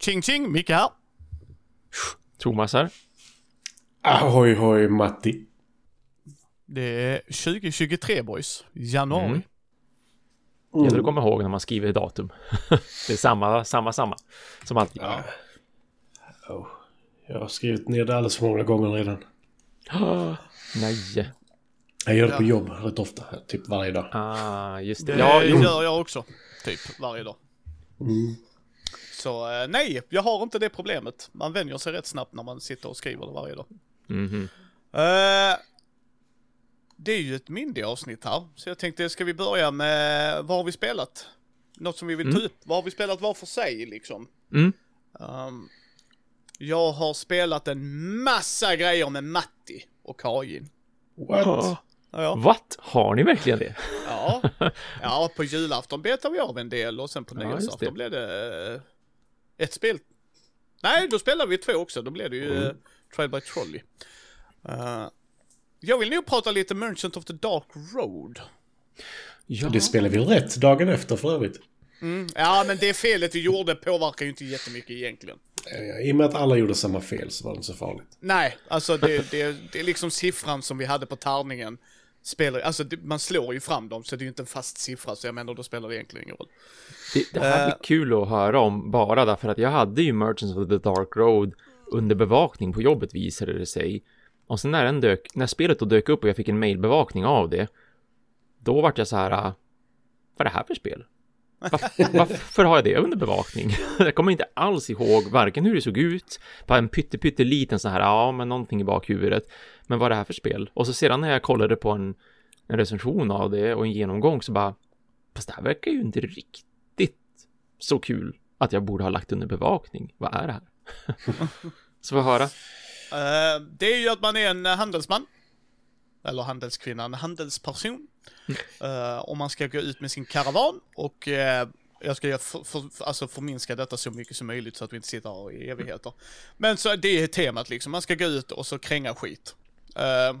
Tjing tjing, Micke här. Thomas här. Ahoy hoj Matti. Det är 2023 boys. Januari. Mm. Gäller att komma ihåg när man skriver datum. det är samma, samma, samma. Som alltid. Ja. Oh. Jag har skrivit ner det alldeles för många gånger redan. Nej. Jag gör det Ja. på jobb rätt ofta, typ varje dag. Ah, just det. Det Ja, gör jag också. Typ varje dag. Mm. Så eh, nej, jag har inte det problemet. Man vänjer sig rätt snabbt när man sitter och skriver det varje dag. Mhm. Eh, det är ju ett mindre avsnitt här, så jag tänkte ska vi börja med vad har vi spelat? Något som vi vill ta Mm. upp. Vad har vi spelat var för sig liksom? Mm. Um, jag har spelat en massa grejer med Matti och Kajin. What? Ah. Ja, What? Har ni verkligen det? ja. ja, på julafton betade vi av en del och sen på Ja, nyårsafton det. blev det ett spel. Nej, då spelade vi två också. Då blev det ju Mm. uh, Trial by Trolley. Eh, jag vill nog prata lite Merchant of the Dark Road. Ja. Det spelar vi rätt dagen efter för övrigt. Mm. Ja, men det felet vi gjorde påverkar ju inte jättemycket egentligen. Eh, I och med att alla gjorde samma fel så var det inte så farligt. Nej, alltså det, det, det är liksom siffran som vi hade på tärningen. Spelar, alltså man slår ju fram dem så det är ju inte en fast siffra så jag menar då spelar det egentligen ingen roll. Det, det här blir kul att höra om bara därför att jag hade ju Merchants of the Dark Road under bevakning på jobbet visade det sig. Och sen när, den dök, när spelet då dök upp och jag fick en mailbevakning av det, då vart jag så här, ah, vad är det här för spel? Varför, varför har jag det under bevakning? Jag kommer inte alls ihåg varken hur det såg ut, bara en pytte, pytteliten så här, ja, men någonting i bakhuvudet. Men vad är det här för spel? Och så sedan när jag kollade på en, en recension av det och en genomgång så bara, fast det här verkar ju inte riktigt så kul att jag borde ha lagt under bevakning. Vad är det här? så får höra. Eh, det är ju att man är en handelsman. Eller handelskvinna, en handelsperson. Eh, och man ska gå ut med sin karavan och eh, jag ska för, för, alltså förminska detta så mycket som möjligt så att vi inte sitter här i evigheter. Men så det är temat liksom, man ska gå ut och så kränga skit. Eh,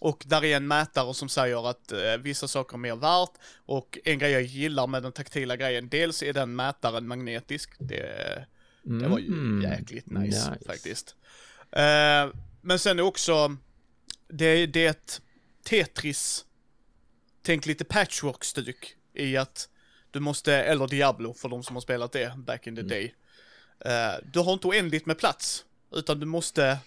och där är en mätare som säger att eh, vissa saker är mer värt. Och en grej jag gillar med den taktila grejen, dels är den mätaren magnetisk. Det, det var ju Mm. jäkligt nice, Nice. faktiskt. Eh, men sen också, det, det Tetris, tänk lite patchwork-stuk i att du måste, eller Diablo för de som har spelat det back in the day. Eh, du har inte oändligt med plats, utan du måste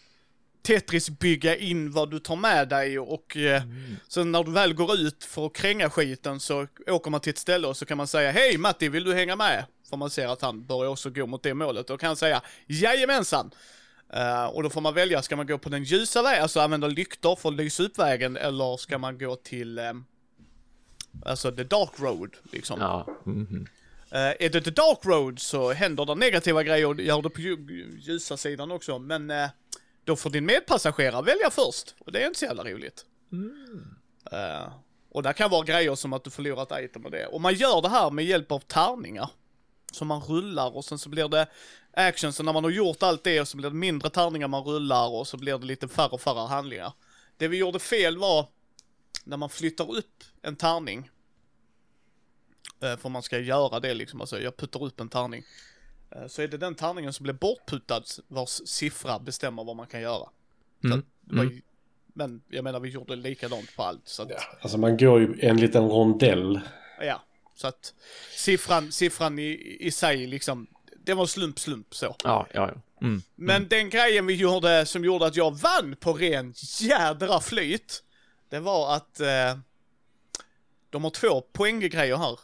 Tetris bygga in vad du tar med dig och eh, sen när du väl går ut för att kränga skiten så åker man till ett ställe och så kan man säga Hej Matti, vill du hänga med? För man ser att han börjar också gå mot det målet. Då kan säga Jajamensan! Eh, och då får man välja, ska man gå på den ljusa vägen, alltså använda lyktor för att lysa upp vägen, eller ska man gå till, eh, alltså the dark road, liksom. Ja. mhm. Eh, är det the dark road så händer det negativa grejer och det gör det på lju- ljusa sidan också, men eh, då får din medpassagerare välja först, och det är inte så jävla roligt. Eh, och där kan vara grejer som att du förlorar ett item och det. Och man gör det här med hjälp av tärningar. Som man rullar och sen så blir det action, så när man har gjort allt det så blir det mindre tärningar man rullar och så blir det lite färre och färre handlingar. Det vi gjorde fel var när man flyttar upp en tärning. Eh, För man ska göra det liksom, alltså jag puttar upp en tärning. Eh, Så är det den tärningen som blir bortputtad vars siffra bestämmer vad man kan göra. Mm, ju- Men jag menar vi gjorde likadant på allt. Så att, Ja, alltså man går ju en liten rondell. ja. Så att siffran, siffran i, i sig liksom, det var slump, slump så. Ja, ja, ja. Mm. Men den grejen vi gjorde som gjorde att jag vann på ren jädra flyt, det var att eh, de har två poänggrejer här,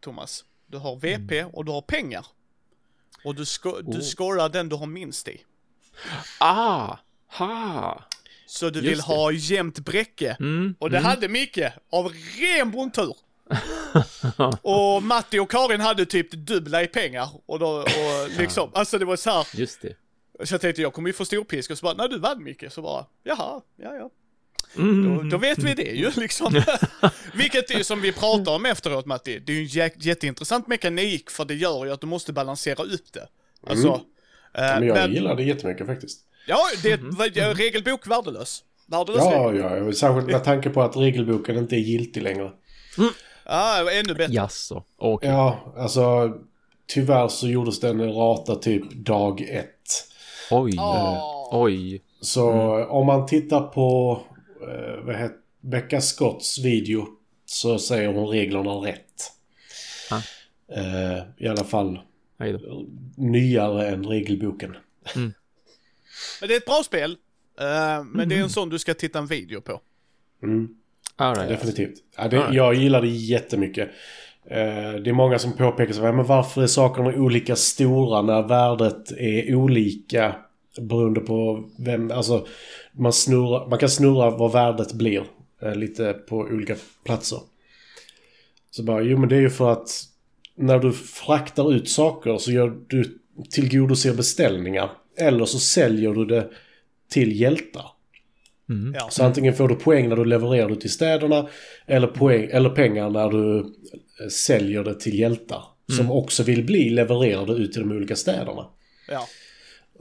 Thomas. Du har VP och du har pengar. Och du, sko- du Oh. scorar den du har minst i. Ah! Ha! Så du Just vill det. ha jämnt bräcke. Mm. Och det hade Micke av ren bondtur. och Matti och Karin hade typ dubbla i pengar. Och, då, och liksom, alltså det var så här. Just det. Så jag tänkte jag kommer ju få storpisk och så bara, när du vann Micke, så bara, jaha, ja ja. Mm. Då, då vet vi det ju liksom. Vilket är som vi pratar om efteråt Matti, det är ju en jä- jätteintressant mekanik för det gör ju att du måste balansera upp det. Alltså, eh, Men jag men- gillar det jättemycket faktiskt. Ja, det är ett regelbok värdelös. Värdelös Ja, regel. ja, särskilt med tanke på att regelboken inte är giltig längre. Ja, ännu bättre. Jaså, okej. Ja, alltså tyvärr så gjordes den rata typ dag ett. Oj. Åh. Oj. Så om man tittar på eh, vad heter, Becca Scotts video så säger hon reglerna rätt. Ah. Eh, I alla fall nyare än regelboken. Men det är ett bra spel. eh, men det är en sån du ska titta en video på. Right. Definitivt. Ja, det, Alright. Jag gillar det jättemycket. Eh, det är många som påpekar så här, men varför är sakerna olika stora när värdet är olika beroende på vem, alltså man, snurrar, man kan snurra vad värdet blir eh, lite på olika platser. Så bara, jo men det är ju för att när du fraktar ut saker så gör du tillgodoser beställningar. Eller så säljer du det till hjältar. Mm. Ja. Så antingen får du poäng när du levererar det till städerna eller, poäng, eller pengar när du eh, säljer det till hjältar. Som också vill bli levererade ut till de olika städerna. ja.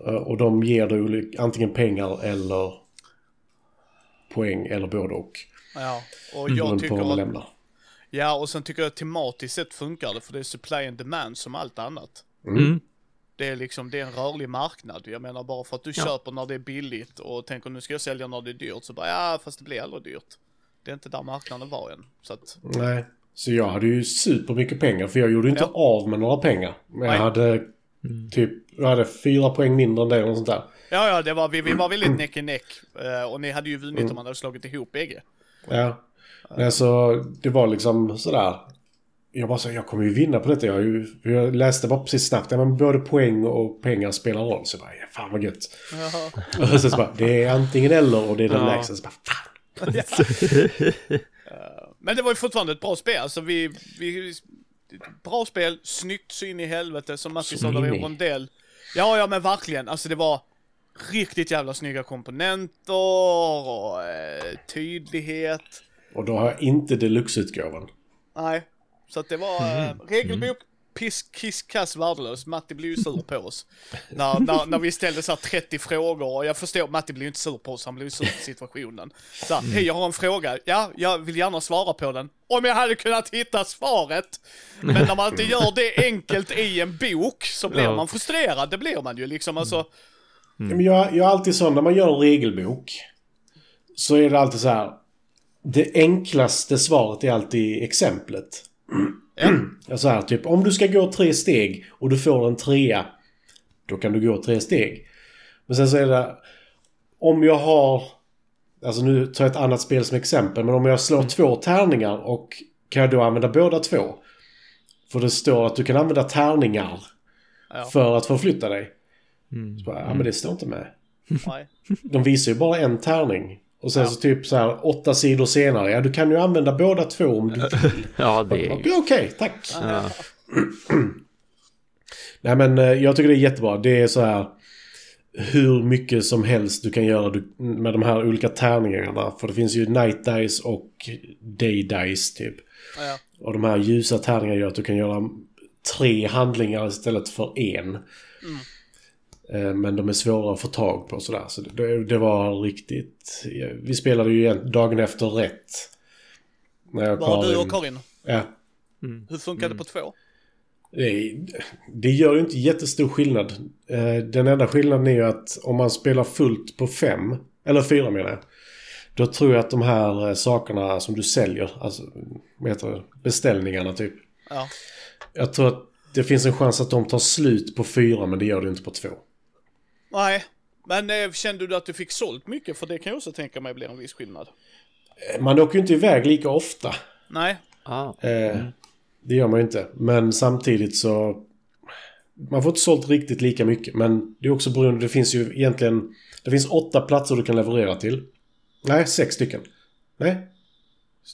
Eh, Och de ger dig antingen pengar eller poäng eller både och. Ja, och Beroende jag vad tycker att, lämnar. ja och sen tycker jag att tematiskt sett funkar det för det är supply and demand som allt annat. Mm. Det är liksom, det är en rörlig marknad. Jag menar bara för att du Ja. köper när det är billigt och tänker nu ska jag sälja när det är dyrt så bara ja fast det blir aldrig dyrt. Det är inte där marknaden var än. Så att, Nej. Så jag hade ju supermycket pengar för jag gjorde inte Ja. av med några pengar. Men jag hade typ, jag hade fyra poäng mindre än det eller sånt där. ja ja, det var, vi, vi var väldigt neck i neck. eh, Och ni hade ju vunnit om man hade slagit ihop bägge. Ja. Nej, så det var liksom sådär. Jag bara så, jag kommer ju vinna på detta. Jag, ju, jag läste bara precis snabbt. Ja, men både poäng och pengar spelar roll. Så jag bara, ja, fan vad gött. Jaha. Och sen så bara, det är antingen eller och det är den Ja. lägsta. Så bara, fan. Men det var ju fortfarande ett bra spel. Alltså vi, vi bra spel, snyggt så in i helvete. Som Matti sa, det var en rondell. Ja, ja men verkligen. Alltså det var riktigt jävla snygga komponenter och eh, tydlighet. Och då har jag inte deluxe-utgåvan. Nej, så att det var eh, regelbok, piss, kiss, kass, värdelös. Matti blev ju sur på oss. när, när, när vi ställde så här 30 frågor och jag förstår, Matti blev ju inte sur på oss, han blev ju sur på situationen. Så här, hej jag har en fråga, ja, jag vill gärna svara på den. Om jag hade kunnat hitta svaret. Men när man inte gör det enkelt i en bok så blir Ja. man frustrerad, det blir man ju liksom alltså. Men jag, jag är alltid sån, när man gör en regelbok. Så är det alltid så här. Det enklaste svaret är alltid exemplet. Ja. Så här, typ om du ska gå tre steg och du får en trea. Då kan du gå tre steg. Men sen så är det. Om jag har. Alltså nu tar jag ett annat spel som exempel. Men om jag slår två tärningar och kan jag då använda båda två? För det står att du kan använda tärningar. Ja. För att förflytta dig. Mm. Så bara, ja men det står inte med. Nej. De visar ju bara en tärning. Och sen Ja. så typ så här åtta sidor senare. Ja, du kan ju använda båda två om du vill. Ja, det är Okej, ju... okej, tack. Ja. Nej men eh, jag tycker det är jättebra. Det är så här hur mycket som helst du kan göra med de här olika tärningarna. För det finns ju night dice och day dice typ. Ja. Och de här ljusa tärningarna gör att du kan göra tre handlingar istället för en. Eh, Men de är svåra att få tag på sådär. Så det, det var riktigt... Vi spelade ju igen dagen efter rätt. När jag Bara du och Karin, Ja. hur funkar det på två? Det, det gör ju inte jättestor skillnad. Eh, Den enda skillnaden är ju att om man spelar fullt på fem, eller fyra menar jag. Då tror jag att de här eh, sakerna som du säljer, alltså vad heter det, beställningarna typ. Ja. Jag tror att det finns en chans att de tar slut på fyra men det gör det inte på två. Nej, men eh, kände du att du fick sålt mycket? För det kan jag också tänka mig blir en viss skillnad. Eh, Man åker ju inte iväg lika ofta. Nej, Ah. Eh, Det gör man ju inte. Men samtidigt så... Man får inte sålt riktigt lika mycket. Men det är också beroende... Det finns ju egentligen... Det finns åtta platser du kan leverera till. Nej, sex stycken. Nej.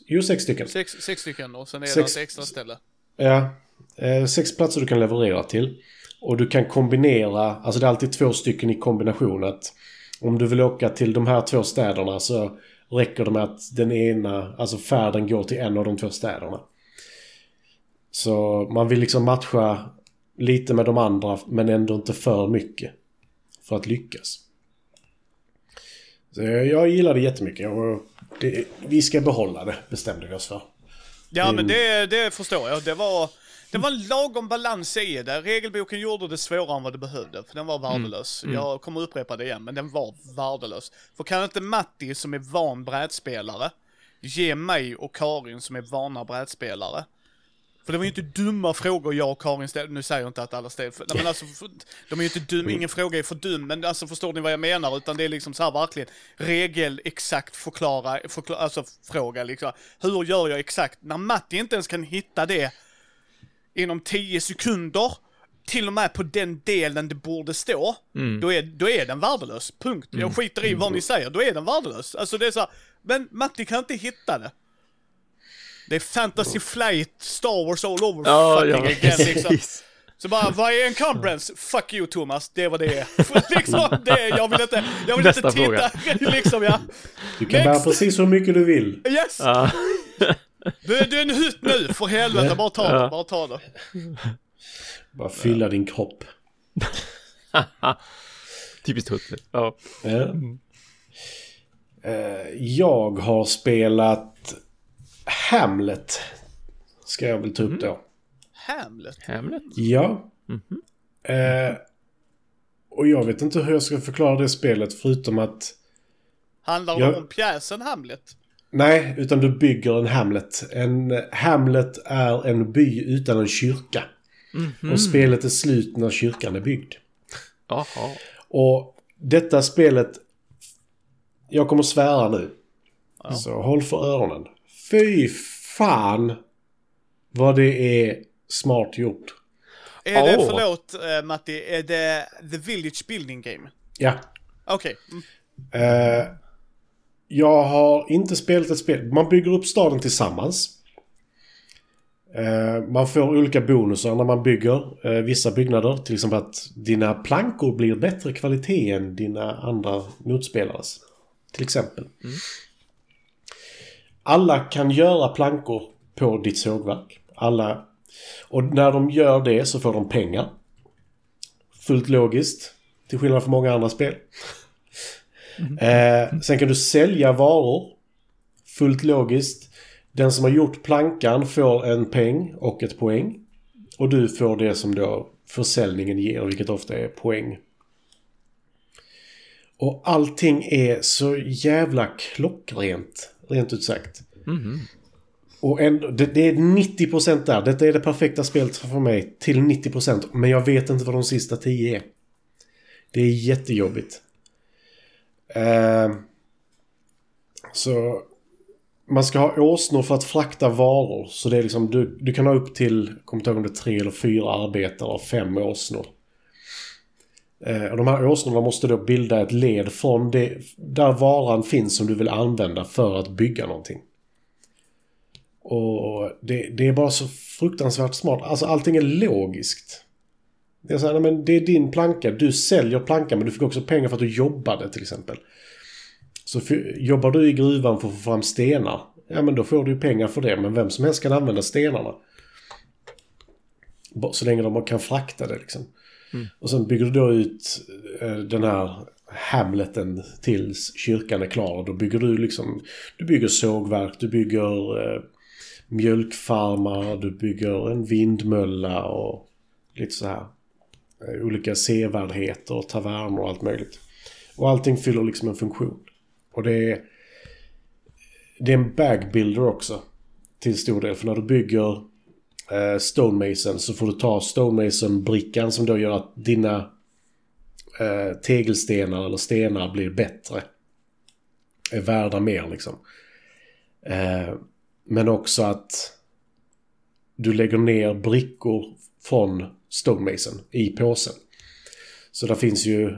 Jo, sex stycken. sex, sex stycken och sen är Sex- det ett extra ställe. Ja. Eh, sex platser du kan leverera till. Och du kan kombinera... Alltså det är alltid två stycken i kombination. Att om du vill åka till de här två städerna så räcker det med att den ena... Alltså färden går till en av de två städerna. Så man vill liksom matcha lite med de andra men ändå inte för mycket. För att lyckas. Så jag, gillar det jättemycket och det, vi ska behålla det bestämde vi oss för. Ja, Mm. men det, det förstår jag. Det var, det var en lagom balans i det. Regelboken gjorde det svårare än vad det behövde, för den var värdelös. Mm. Jag kommer upprepa det igen, men den var värdelös. För kan inte Matti, som är van brädspelare, ge mig och Karin, som är vana brädspelare, för det var ju inte dumma frågor jag och Karin ställde. Nu säger jag inte att alla ställde, men alltså, de är ju inte dum, ingen fråga är för dum, men alltså förstår ni vad jag menar? Utan det är liksom så här verkligen, regel exakt förklara, förklara alltså fråga liksom. Hur gör jag exakt? När Matti inte ens kan hitta det inom 10 sekunder, till och med på den delen det borde stå, då, är, då är den värdelös. Punkt. Jag skiter i vad ni säger, då är den värdelös. Alltså det är så här, men Matti kan inte hitta det. Det är Fantasy Flight, Star Wars all over Ja, fucking ja, again liksom. Så bara, vad är en conference? Fuck you Thomas, det var det är. liksom, det är, jag vill inte, jag vill Nästa inte titta, liksom ja. Du kan bära precis hur mycket du vill. Yes! Ja. Du, du är en hytt nu, för helvete, bara ta det, bara ta det. Bara fylla din kropp. Typiskt Hutte. Ja. Eh, Jag har spelat Hamlet. Ska jag väl ta upp då. Hamlet. Hamlet. Ja. Eh, och jag vet inte hur jag ska förklara det spelet förutom att... Handlar Jag- det om pjäsen Hamlet? Nej, utan du bygger en Hamlet. En Hamlet är en by utan en kyrka. Och spelet är slut när kyrkan är byggd. Jaha. Och detta spelet... Jag kommer svära nu. Så håll för öronen. Fy fan vad det är smart gjort. Är det, Åh. förlåt eh, Matti, är det The Village Building Game? Ja. Okej. Mm. Eh, jag har inte spelat ett spel. Man bygger upp staden tillsammans. Eh, man får olika bonusar när man bygger eh, vissa byggnader. Till exempel att dina plankor blir bättre kvalitet än dina andra motspelares. Till exempel. Alla kan göra plankor på ditt sågverk. Alla. Och när de gör det så får de pengar. Fullt logiskt. Till skillnad från många andra spel. Eh, sen kan du sälja varor. Fullt logiskt. Den som har gjort plankan får en peng och ett poäng. Och du får det som då försäljningen ger, vilket ofta är poäng. Och allting är så jävla klockrent, rent ut sagt. Och ändå, det, det är 90% där. Detta är det perfekta spelet för mig till 90%. Men jag vet inte vad de sista 10 är. Det är jättejobbigt. Eh, så man ska ha åsnor för att frakta varor. Så det är liksom, du, du kan ha upp till, kommer inte ihåg om det är tre eller fyra arbetare och fem åsnor. Eh, och de här åsnorna måste då bilda ett led från det, där varan finns som du vill använda för att bygga någonting. Och det, det är bara så fruktansvärt smart. Alltså allting är logiskt. Det är så här, nej, men det är din planka. Du säljer plankan men du fick också pengar för att du jobbade till exempel. Så för, jobbar du i gruvan för att få fram stenar. Ja men då får du ju pengar för det. Men vem som helst kan använda stenarna. Så länge de kan frakta det liksom. Och sen bygger du då ut eh, den här Hamleten tills kyrkan är klar. Då bygger du liksom, du bygger sågverk, du bygger eh, mjölkfarmar, du bygger en vindmölla och lite så här. Eh, olika sevärdheter taverner och allt möjligt. Och allting fyller liksom en funktion. Och det är, det är en bagbuilder också. Till stor del. För när du bygger eh, stonemason så får du ta stonemason-brickan som då gör att dina eh, tegelstenar eller stenar blir bättre. Är värda mer liksom. Eh, men också att du lägger ner brickor från stonemason i påsen. Så där finns ju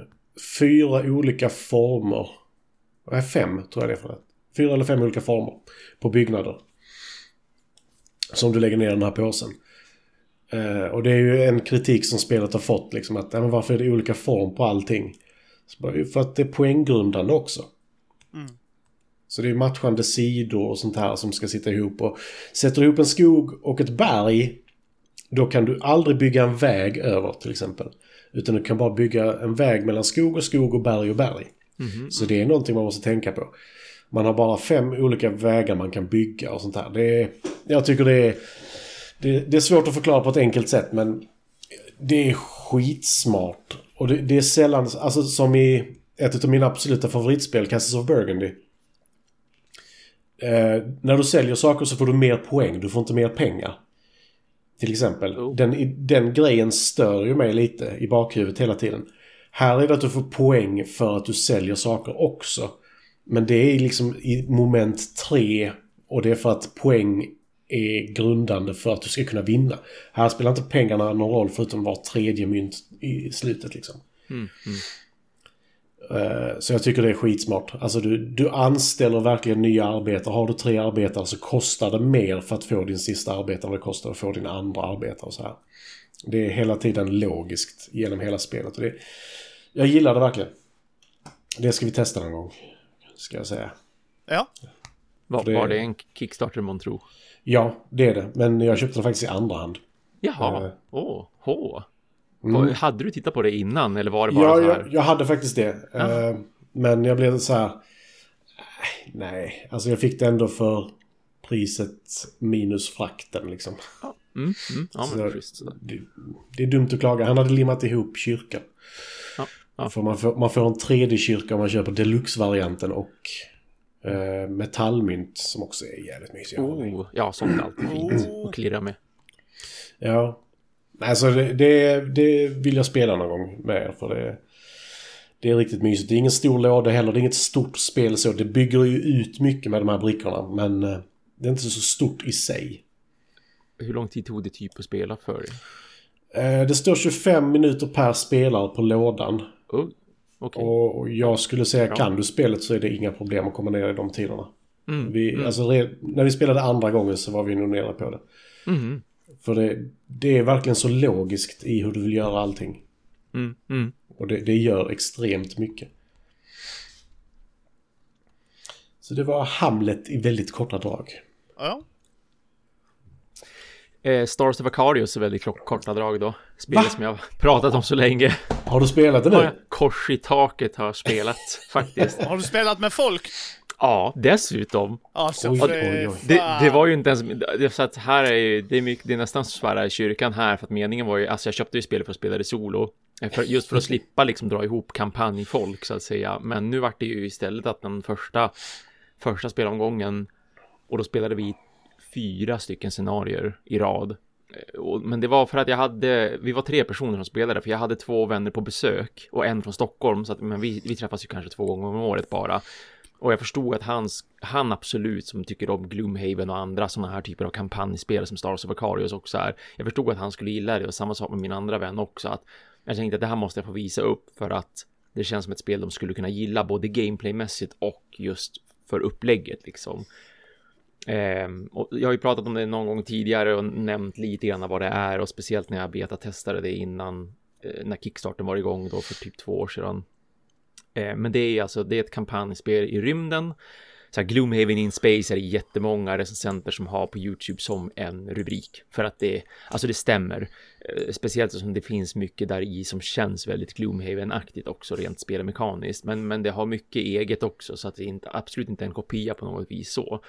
fyra olika former. Nej, fem tror jag det är för det. Fyra eller fem olika former på byggnader. Som du lägger ner i den här påsen. Eh, och det är ju en kritik som spelet har fått liksom att, men varför är det olika form på allting? Bara, för att det är poänggrundande också. Så det är matchande sidor och sånt här som ska sitta ihop. Och sätter ihop en skog och ett berg, då kan du aldrig bygga en väg över till exempel. Utan du kan bara bygga en väg mellan skog och skog och berg och berg. Så det är någonting man måste tänka på. Man har bara fem olika vägar man kan bygga och sånt här. Det är, jag tycker det är, det, det är svårt att förklara på ett enkelt sätt men det är skitsmart. Och det, det är sällan, alltså som i ett av mina absoluta favoritspel, Castles of Burgundy. Eh, när du säljer saker så får du mer poäng, du får inte mer pengar. Till exempel. Oh. Den, den grejen stör ju mig lite i bakhuvudet hela tiden. Här är det att du får poäng för att du säljer saker också. Men det är liksom i moment tre och det är för att poäng är grundande för att du ska kunna vinna. Här spelar inte pengarna någon roll förutom var tredje mynt i slutet liksom. Mm, mm. Eh, Så jag tycker det är skitsmart. Alltså du, du anställer verkligen nya arbetare. Har du tre arbetare så kostar det mer för att få din sista arbetare än det kostar att få din andra arbetare och så här. Det är hela tiden logiskt genom hela spelet. Och det, jag gillar det verkligen. Det ska vi testa någon gång. Ska jag säga. Ja, Var, det- var det en Kickstarter månntro? Ja, det är det. Men jag köpte det faktiskt i andra hand. Jaha, Eh. åh, H. Mm. Hade du tittat på det innan eller var det bara Ja, så här? jag, jag hade faktiskt det. Ja. Eh, Men jag blev så här... Nej, alltså jag fick det ändå för priset minus frakten liksom. Mm, mm, ja, men Så- schysst sådär. Det, det är dumt att klaga. Han hade limmat ihop kyrkan. Ja, ja. För man får, man får en 3D-kyrka om man köper deluxe-varianten och eh, metallmynt som också är jävligt mysiga. Oh, ja, sånt är alltid fint att klirra med. Ja. Alltså det, det, det vill jag spela någon gång med er, för det, det är riktigt mysigt. Det är ingen stor låda heller. Det är inget stort spel så. Det bygger ju ut mycket med de här brickorna. Men eh, det är inte så stort i sig. Hur lång tid tog det typ att spela för dig? Eh, det står 25 minuter per spelare på lådan. Oh, Okej. Och jag skulle säga, Ja. kan du spelet så är det inga problem att komma ner i de tiderna. Mm, Vi, mm, alltså, när vi spelade andra gången så var vi nog nere på det. mm, För det, det är verkligen så logiskt i hur du vill göra allting. mm, mm. Och det, det gör extremt mycket. Så det var Hamlet i väldigt korta drag. ja. Eh, Stars of Acarius är väldigt kort- korta drag då. Spelet Va? som jag har pratat om så länge. Har du spelat det nu? Kors i taket har jag spelat faktiskt. Har du spelat med folk? Ja, dessutom. Alltså, Oj, oj, oj. Det, det var ju inte ens, det, så att här är ju, det är, mycket, det är nästan så svära i kyrkan här för att meningen var ju, alltså jag köpte ju spelet för att spela det solo. Eh, För, just för att slippa liksom dra ihop kampanjfolk så att säga. Men nu vart det ju istället att den första, första spelomgången och då spelade vi fyra stycken scenarier i rad. Eh, och- Men det var för att jag hade, vi var tre personer som spelade för jag hade två vänner på besök och en från Stockholm så att men vi, vi träffas ju kanske två gånger om året bara. Och jag förstod att hans, han absolut som tycker om Gloomhaven och andra sådana här typer av kampanjspel som Stars of Acarius också är. Jag förstod att han skulle gilla det och samma sak med min andra vän också. Att jag tänkte att det här måste jag få visa upp för att det känns som ett spel de skulle kunna gilla både gameplaymässigt och just för upplägget liksom. Ehm, och jag har ju pratat om det någon gång tidigare och nämnt lite grann vad det är och speciellt när jag betatestade det innan eh, när Kickstarten var igång då för typ två år sedan. Eh, men det är alltså, det är ett kampanjspel i rymden. Så här, Gloomhaven in Space är det jättemånga recensenter som har på YouTube som en rubrik. För att det, alltså det stämmer. Eh, speciellt som det finns mycket där i som känns väldigt Gloomhaven-aktigt också rent spelmekaniskt. Men, men det har mycket eget också så att det är inte, absolut inte en kopia på något vis så.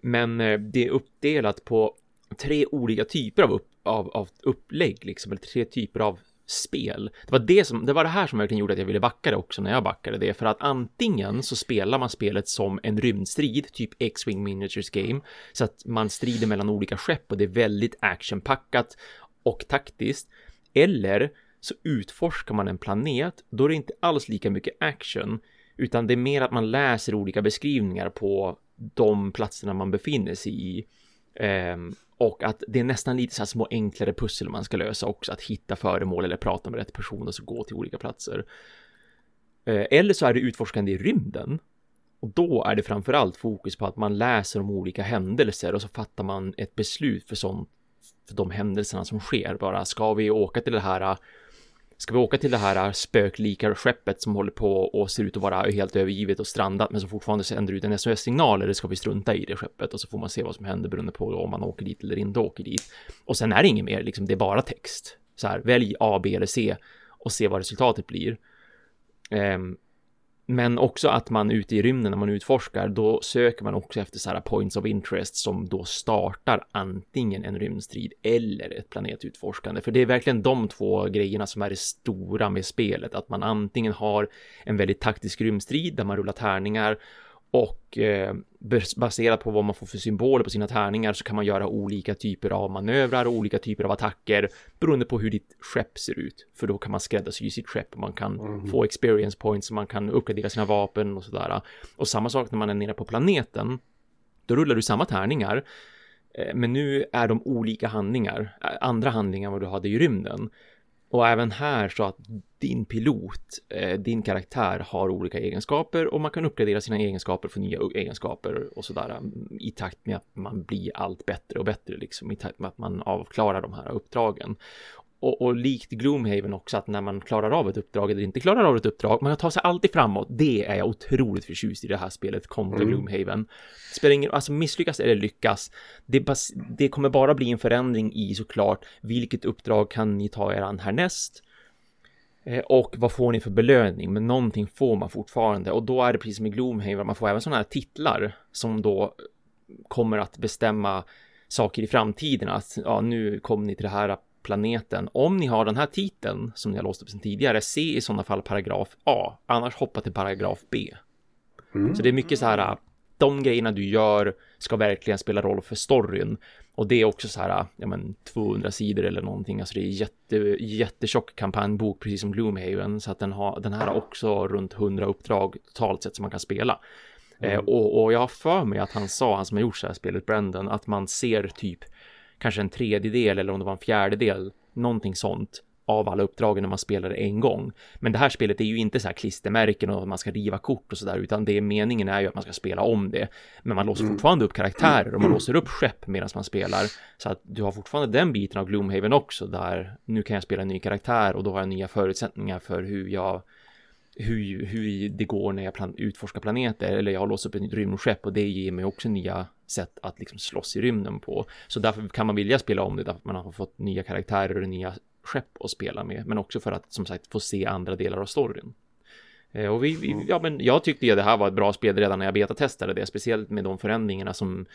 Men eh, det är uppdelat på tre olika typer av, upp, av, av upplägg, liksom, eller tre typer av spel. Det var det, som, det var det här som verkligen gjorde att jag ville backa det också när jag backade det, för att antingen så spelar man spelet som en rymdstrid, typ X-Wing Miniatures Game, så att man strider mellan olika skepp och det är väldigt actionpackat och taktiskt, eller så utforskar man en planet, då är det inte alls lika mycket action, utan det är mer att man läser olika beskrivningar på de platserna man befinner sig i. Um, och att det är nästan lite så här små enklare pussel man ska lösa också, att hitta föremål eller prata med rätt person och så gå till olika platser. Eh, eller så är det utforskande i rymden. Och då är det framförallt fokus på att man läser om olika händelser och så fattar man ett beslut för sånt, för de händelserna som sker. Bara, ska vi åka till det här Ska vi åka till det här spöklika skeppet som håller på och ser ut att vara helt övergivet och strandat men som fortfarande sänder ut en SOS-signal eller ska vi strunta i det skeppet och så får man se vad som händer beroende på om man åker dit eller inte åker dit. Och sen är det inget mer, liksom, det är bara text. Så här, välj A, B eller C och se vad resultatet blir. Um, men också att man ute i rymden när man utforskar, då söker man också efter så här points of interest som då startar antingen en rymdstrid eller ett planetutforskande. För det är verkligen de två grejerna som är det stora med spelet, att man antingen har en väldigt taktisk rymdstrid där man rullar tärningar och eh, baserat på vad man får för symboler på sina tärningar så kan man göra olika typer av manövrar och olika typer av attacker beroende på hur ditt skepp ser ut. För då kan man skräddarsy sitt skepp och man kan mm. få experience points och man kan uppgradera sina vapen och sådär. Och samma sak när man är nere på planeten. Då rullar du samma tärningar. Eh, men nu är de olika handlingar, eh, andra handlingar än vad du hade i rymden. Och även här så att din pilot, eh, din karaktär har olika egenskaper och man kan uppgradera sina egenskaper för nya egenskaper och sådär mm, i takt med att man blir allt bättre och bättre liksom i takt med att man avklarar de här uppdragen och, och likt Gloomhaven också att när man klarar av ett uppdrag eller inte klarar av ett uppdrag, man tar sig alltid framåt. Det är jag otroligt förtjust i det här spelet kontra mm. Gloomhaven. Spelar ingen, alltså misslyckas eller lyckas, det, bas, det kommer bara bli en förändring i såklart vilket uppdrag kan ni ta er an härnäst? Eh, och vad får ni för belöning? Men någonting får man fortfarande och då är det precis som i Gloomhaven, man får även sådana här titlar som då kommer att bestämma saker i framtiden. Att ja, nu kom ni till det här planeten. Om ni har den här titeln som ni har låst upp sedan tidigare, se i sådana fall paragraf A, annars hoppa till paragraf B. Mm. Så det är mycket så här, de grejerna du gör ska verkligen spela roll för storyn. Och det är också så här, ja men 200 sidor eller någonting, alltså det är jätte, jättetjock kampanjbok, precis som Gloomhaven, så att den har, den här har också runt 100 uppdrag totalt sett som man kan spela. Mm. Eh, och, och jag har för mig att han sa, han som har gjort så här spelet, Brendan, att man ser typ kanske en tredjedel eller om det var en fjärdedel, någonting sånt av alla uppdragen när man spelar det en gång. Men det här spelet är ju inte så här klistermärken och att man ska riva kort och så där, utan det meningen är ju att man ska spela om det. Men man låser mm. fortfarande upp karaktärer och man låser upp skepp medan man spelar. Så att du har fortfarande den biten av Gloomhaven också, där nu kan jag spela en ny karaktär och då har jag nya förutsättningar för hur jag hur, hur det går när jag plan utforskar planeter eller jag har låst upp ett nytt rymdskepp och det ger mig också nya sätt att liksom slåss i rymden på. Så därför kan man vilja spela om det därför att man har fått nya karaktärer och nya skepp att spela med, men också för att som sagt få se andra delar av storyn. Eh, och vi, vi, mm. ja, men jag tyckte ju det här var ett bra spel redan när jag betatestade det, speciellt med de förändringarna som,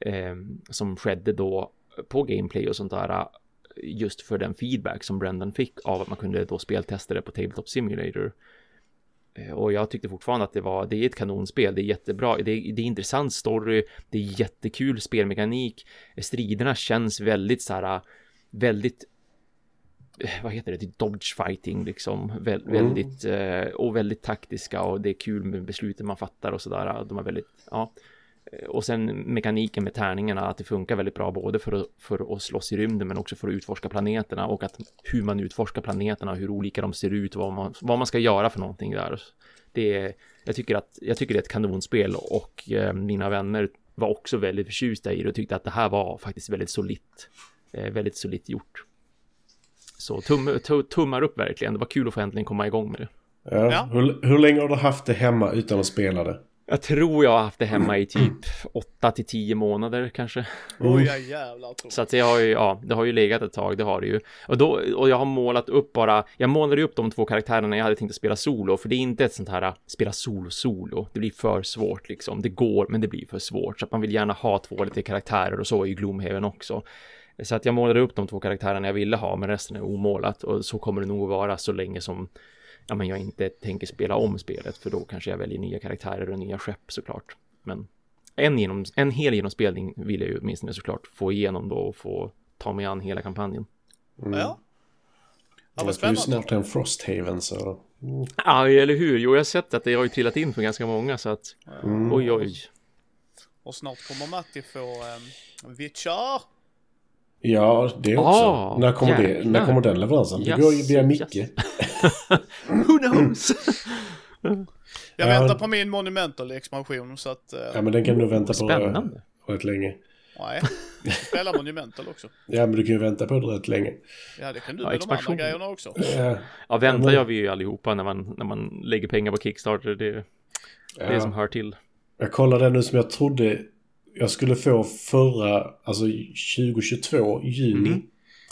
eh, som skedde då på gameplay och sånt där. Just för den feedback som Brendan fick av att man kunde då speltesta det på Tabletop Simulator. Eh, och jag tyckte fortfarande att det var, det är ett kanonspel, det är jättebra, det är, det är intressant story, det är jättekul spelmekanik, striderna känns väldigt så här, väldigt vad heter det, dodge fighting liksom, Vä mm. väldigt och väldigt taktiska och det är kul med besluten man fattar och sådär, de är väldigt, ja, och sen mekaniken med tärningarna, att det funkar väldigt bra både för att, för att slåss i rymden men också för att utforska planeterna och att hur man utforskar planeterna, hur olika de ser ut vad man, vad man ska göra för någonting där. Det är, jag tycker att, jag tycker det är ett kanonspel och eh, mina vänner var också väldigt förtjusta i det och tyckte att det här var faktiskt väldigt solitt, eh, väldigt solitt gjort. Så tum, tummar upp verkligen, det var kul att få äntligen komma igång med det. Ja. ja. Hur, hur länge har du haft det hemma utan att spela det? Jag tror jag har haft det hemma i typ 8 till 10 månader kanske. Oj, jävlar. Så att det har ju, ja, det har ju legat ett tag, det har det ju. Och då, och jag har målat upp bara, jag målade upp de två karaktärerna jag hade tänkt att spela solo, för det är inte ett sånt här spela solo-solo. Det blir för svårt liksom. Det går, men det blir för svårt. Så att man vill gärna ha två lite karaktärer och så i Gloomhaven också. Så att jag målade upp de två karaktärerna jag ville ha, men resten är omålat. Och så kommer det nog vara så länge som ja, men jag inte tänker spela om spelet för då kanske jag väljer nya karaktärer och nya skepp såklart. Men en, genom, en hel genomspelning vill jag ju åtminstone såklart få igenom då och få ta mig an hela kampanjen. Mm. Ja. Ja, vad spännande. snart en Frosthaven så... Mm. Ja, eller hur? Jo, jag har sett att det har ju trillat in för ganska många så att... Mm. Oj, oj. Och snart kommer Matti få um, Witcher. Ja, det också. Ah, när, kommer det, när kommer den leveransen? Yes, det går ju via Micke. Yes. Who knows? Jag väntar på min Monumental-expansion så att... Uh... Ja, men den kan du vänta på Spännande. rätt länge. Nej, spela Monumental också. Ja, men du kan ju vänta på det rätt länge. Ja, det kan du ja, med de andra grejerna också. Ja, ja väntar gör vi ju allihopa när man, när man lägger pengar på Kickstarter. Det är ja. det som hör till. Jag kollade nu som jag trodde jag skulle få förra, alltså 2022, juni.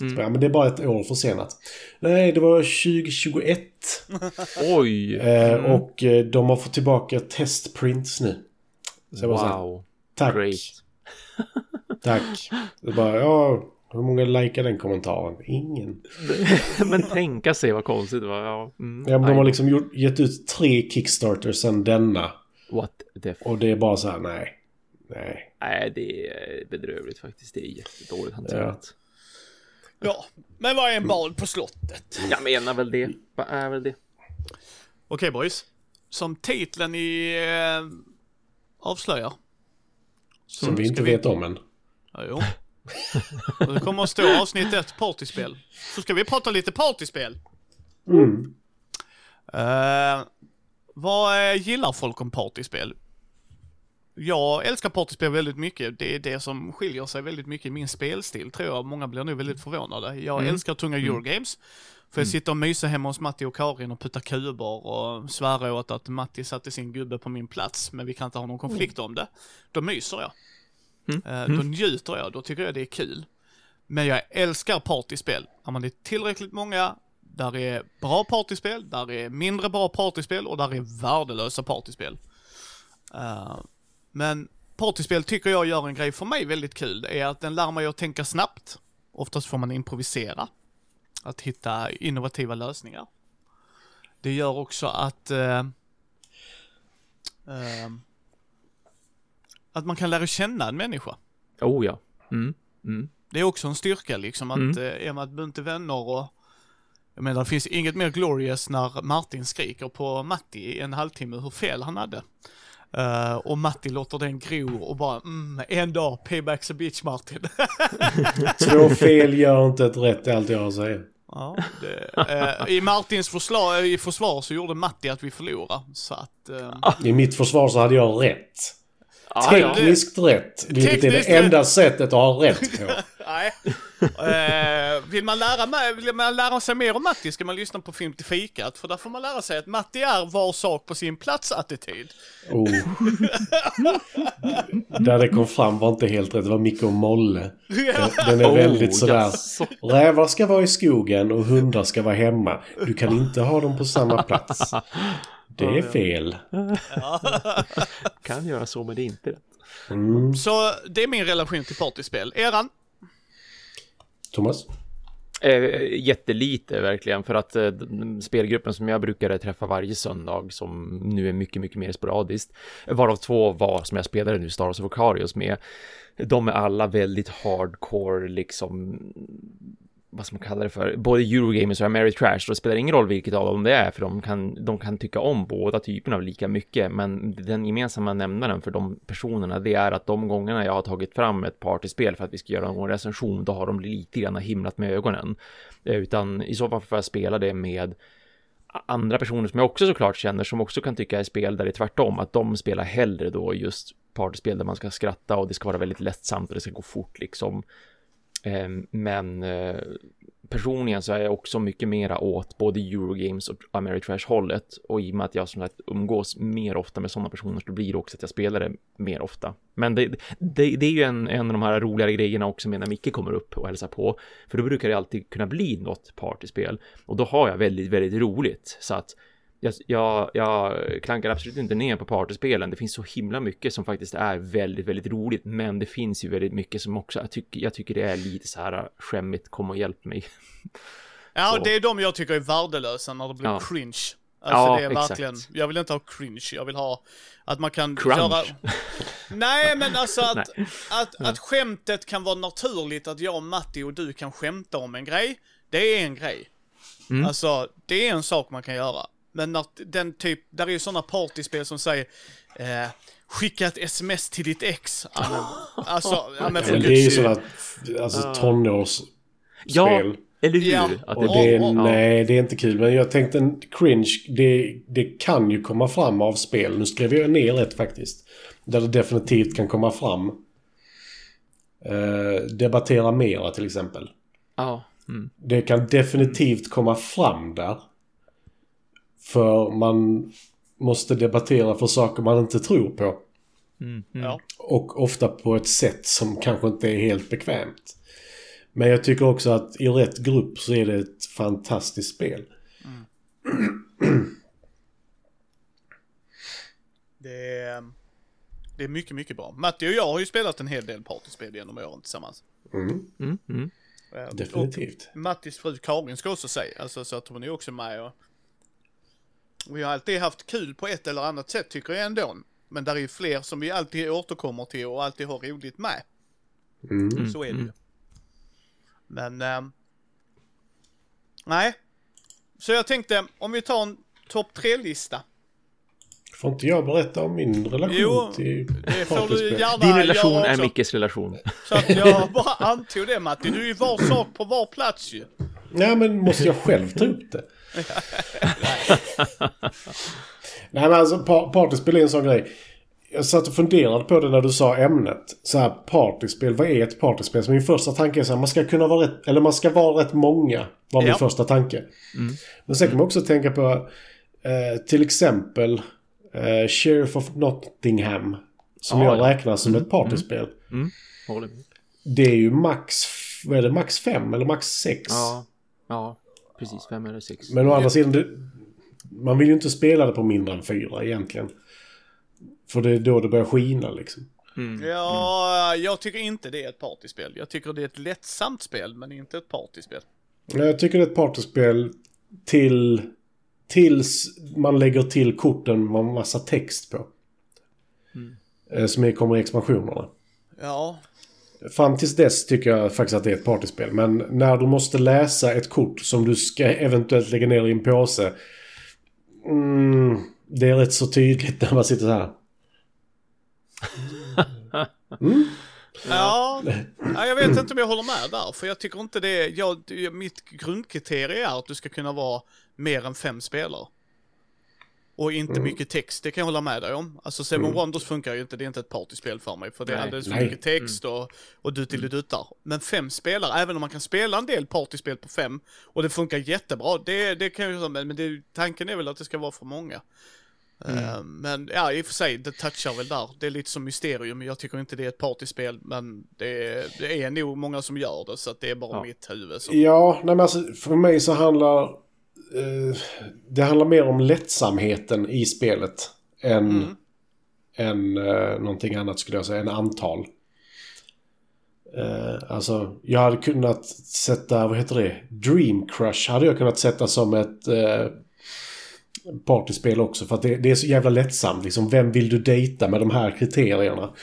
Mm. Så, ja, men det är bara ett år försenat. Nej, det var 2021. Oj! Eh, och eh, de har fått tillbaka testprints nu. Så jag bara så här, Wow. tack. Great. Tack. Det bara, ja, hur många likar den kommentaren? Ingen. Men tänka sig vad konstigt var. Ja, mm, Ja, men de har liksom gjort, gett ut tre Kickstarters sen denna. What the. Och det är bara så här, nej. Nej. Nej, det är bedrövligt faktiskt. Det är jättedåligt hanterat. Ja, men vad är en bal på slottet? Jag menar väl det. Vad är väl det? Okej boys. Som titeln i eh, avslöjar. Så Som vi inte ska vet om än. Ja, jo. Det kommer att stå avsnitt ett partyspel. Så ska vi prata lite partyspel. Mm. Eh, vad gillar folk om partyspel? Jag älskar partyspel väldigt mycket. Det är det som skiljer sig väldigt mycket i min spelstil, tror jag. Många blir nog väldigt förvånade. Jag älskar tunga Eurogames. För jag sitter och myser hemma hos Matti och Karin och puttar kuber och svära åt att Matti satte sin gubbe på min plats, men vi kan inte ha någon konflikt om det. Då myser jag. Eh, Då njuter jag, då tycker jag det är kul. Men jag älskar partyspel. När man är tillräckligt många, där är bra partyspel, där är mindre bra partyspel och där är värdelösa partyspel. Eh, men partyspel tycker jag gör en grej för mig väldigt kul. Det är att den lär mig att tänka snabbt. Oftast får man improvisera. Att hitta innovativa lösningar. Det gör också att eh, eh, att man kan lära känna en människa. Oh ja. Mm. Mm. Det är också en styrka liksom att Mm. mm. är man ett bunte vänner och jag menar det finns inget mer glorious när Martin skriker på Matti i en halvtimme hur fel han hade. Eh, och Matti låter den gro och bara mm, en dag, payback's a bitch Martin. Två fel gör inte ett rätt, är allt jag säga. ja, det, eh, I Martins förslag, i försvar så gjorde Matti att vi förlorade. Så att, eh, I mitt försvar så hade jag rätt. Ah, ja. Tekniskt rätt, vilket är Tekniskt det enda rätt. sättet att ha rätt på. Nej. Eh, vill, man lära, vill man lära sig mer om Matti ska man lyssna på Film till fikat. För där får man lära sig att Matti är var sak på sin plats-attityd. Oh. Där det kom fram var inte helt rätt, det var Micke och Molle. Den är Oh, väldigt sådär. jaså. Rävar ska vara i skogen och hundar ska vara hemma. Du kan inte ha dem på samma plats. Det är fel. Kan göra så, men det är inte rätt. Mm. Så det är min relation till partyspel. Eran? Thomas? Eh, jättelite verkligen för att eh, spelgruppen som jag brukade träffa varje söndag som nu är mycket, mycket mer sporadiskt varav två var som jag spelade nu Star Wars of Ocarius med de är alla väldigt hardcore liksom vad ska man kalla det för, både Eurogamers och Ameritrash, Trash, då spelar det ingen roll vilket av dem det är, för de kan, de kan tycka om båda typerna av lika mycket, men den gemensamma nämnaren för de personerna, det är att de gångerna jag har tagit fram ett partyspel för att vi ska göra någon recension, då har de lite grann himlat med ögonen, eh, utan i så fall får jag spela det med andra personer som jag också såklart känner som också kan tycka är spel där det är tvärtom, att de spelar hellre då just partyspel där man ska skratta och det ska vara väldigt lättsamt och det ska gå fort liksom. Ehm, men eh, personligen så är jag också mycket mera åt både Eurogames och Ameritrash hållet och i och med att jag som sagt umgås mer ofta med sådana personer så blir det också att jag spelar det mer ofta. Men det, det, det är ju en, en av de här roligare grejerna också med när Micke kommer upp och hälsar på. För då brukar det alltid kunna bli något partyspel och då har jag väldigt, väldigt roligt så att jag, jag, jag klankar absolut inte ner på partyspelen. Det finns så himla mycket som faktiskt är väldigt, väldigt roligt. Men det finns ju väldigt mycket som också, jag tycker, jag tycker det är lite så här skämmigt, kom och hjälp mig. Ja, Så. det är de jag tycker är värdelösa när det blir Ja. cringe. Alltså Ja, det är exakt. verkligen, jag vill inte ha cringe, jag vill ha att man kan Crunch. göra... Nej men alltså att, att, att skämtet kan vara naturligt, att jag, Matti och du kan skämta om en grej. Det är en grej. Mm. Alltså, det är en sak man kan göra. Men när den typ, där är ju sådana partyspel som säger eh, Skicka ett sms till ditt ex. Alltså, ja, men för det är ju sådana alltså, tonårsspel. Ja, eller hur? Ja. Att det, det är, nej, det är inte kul. Men jag tänkte en cringe, det, det kan ju komma fram av spel. Nu skrev jag ner ett faktiskt. Där det definitivt kan komma fram. Eh, debattera mera till exempel. ja. Mm. Det kan definitivt komma fram där. För man måste debattera för saker man inte tror på. Mm. Mm. Ja. Och ofta på ett sätt som kanske inte är helt bekvämt. Men jag tycker också att i rätt grupp så är det ett fantastiskt spel. Det är, det är mycket, mycket bra. Matti och jag har ju spelat en hel del partyspel genom åren tillsammans. Mm, Mm, mm. Eh, definitivt. Och Mattis fru Karin ska också säga, alltså så att hon är också med och vi har alltid haft kul på ett eller annat sätt tycker jag ändå. Men där är ju fler som vi alltid återkommer till och alltid har roligt med. Mm. Så är det ju. Men, ehm, nej. Så jag tänkte, om vi tar en topp tre-lista. Får inte jag berätta om min relation Jo, till Det får du gärna Din relation göra är också. Mickes relation. Så att jag bara antog det Matti. Du är ju var sak på var plats ju. Nej, men måste jag själv ta upp det? Nej, men alltså pa- partyspel är en sån grej. Jag satt och funderade på det när du sa ämnet. Så här, partyspel, vad är ett partyspel? Så min första tanke är så här, man ska kunna vara rätt, eller man ska vara rätt många. Var min Ja. första tanke. Men sen kan man också tänka på eh, till exempel eh, Sheriff of Nottingham. Som Ja, jag ja. räknar som ett partyspel. Håller med. Det är ju max, vad är det, max fem eller max sex? Ja, ja, precis. Fem eller sex. Men å andra sidan, det, man vill ju inte spela det på mindre än fyra egentligen. För det är då det börjar skina liksom. Mm. Ja, jag tycker inte det är ett partyspel. Jag tycker det är ett lättsamt spel, men inte ett partyspel. Jag tycker det är ett partyspel till... Tills man lägger till korten med massa text på. Eh, Som är- kommer i expansionerna. Ja, Fram tills dess tycker jag faktiskt att det är ett partyspel. Men när du måste läsa ett kort som du ska eventuellt lägga ner i en påse. Mm, det är rätt så tydligt när man sitter så här. ja. ja, jag vet inte om jag håller med där, för jag tycker inte det. Jag, mitt grundkriterie är att du ska kunna vara mer än fem spelare. Och inte mycket text, det kan jag hålla med dig om. Alltså Seven Wonders funkar ju inte, det är inte ett partyspel för mig. För det är Nej. alldeles för mycket text och, och duttiliduttar. Men fem spelare, även om man kan spela en del partyspel på fem och det funkar jättebra, det, det kan jag ju men det, tanken är väl att det ska vara för många. Eh, men ja, i och för sig, det touchar väl där. Det är lite som mysterium, men jag tycker inte det är ett partyspel, men det, det är nog många som gör det, så att det är bara Ja. mitt huvud som... Ja, nej men alltså för mig så handlar... Eh, det handlar mer om lättsamheten i spelet. Än, Mm. än eh, någonting annat skulle jag säga. Än antal. Eh, alltså, jag hade kunnat sätta, vad heter det? Dream Crush hade jag kunnat sätta som ett eh, partyspel också. För att det, det är så jävla lättsamt. Liksom, vem vill du dejta med de här kriterierna?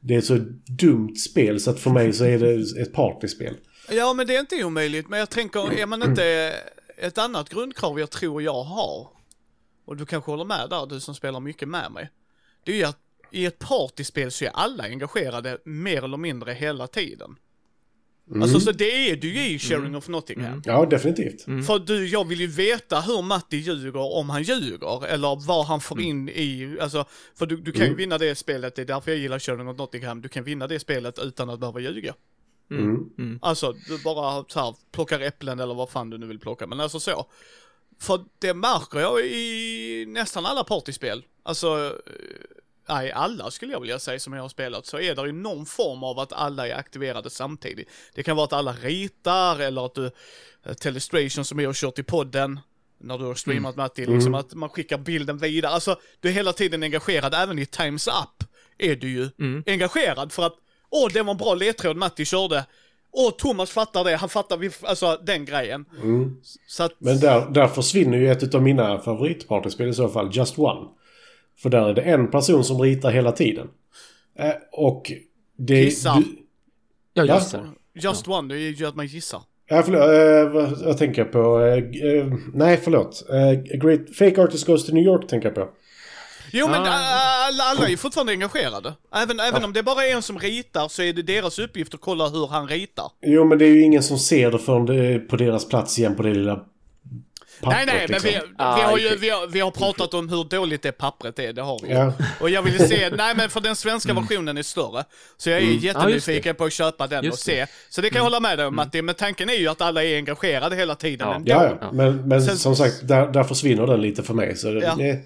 Det är ett så dumt spel så att för mig så är det ett partyspel. Ja, men det är inte omöjligt, men jag tänker, är man inte ett annat grundkrav jag tror jag har, och du kanske håller med där, du som spelar mycket med mig, det är ju att i ett partyspel så är alla engagerade mer eller mindre hela tiden. Alltså så det är du ju i Sharing of Nottingham. Ja, definitivt. För du, jag vill ju veta hur Matti ljuger om han ljuger, eller vad han får in i, alltså, för du, du kan ju vinna det spelet, det är därför jag gillar Sharing of Nottingham, du kan vinna det spelet utan att behöva ljuga. Mm. Alltså, du bara så här, plockar äpplen eller vad fan du nu vill plocka, men alltså så. För det märker jag i nästan alla partyspel. Alltså, eh, nej alla skulle jag vilja säga som jag har spelat, så är det ju någon form av att alla är aktiverade samtidigt. Det kan vara att alla ritar eller att du, eh, Telestration som jag har kört i podden, när du har streamat Matti, liksom att man skickar bilden vidare. Alltså, du är hela tiden engagerad, även i Times Up är du ju engagerad för att, åh det var en bra ledtråd Matti körde. Åh, Thomas fattar det, han fattar, vi, alltså den grejen. Så att, Men där, där försvinner ju ett av mina favoritpartyspel i så fall, Just One. För där är det en person som ritar hela tiden. Eh, och det... Gissa. Du, Ja, Ja. just det. Just One, det är ju att man gissar. ja, förlåt. Eh, jag tänker på... Eh, eh, nej, förlåt. Eh, Great Fake Artist Goes to New York tänker jag på. Jo men Ah. äh, alla, alla är ju fortfarande engagerade. Även, även om det bara är en som ritar så är det deras uppgift att kolla hur han ritar. Jo, men det är ju ingen som ser det förrän det är på deras plats igen på det lilla pappret. nej nej, men liksom. vi, vi, Ah, har ju, vi, har, vi har pratat om hur dåligt det pappret är, det har vi. Ja. Och jag ville se, nej men för den svenska versionen är större. Så jag är just jättenyfiken på att köpa den och Just se. Så det kan jag hålla med dig om Matti, men tanken är ju att alla är engagerade hela tiden Ja. ändå. Ja, ja. Ja. Men, men Sen- som sagt, där, där försvinner den lite för mig. Så det, Ja. nej.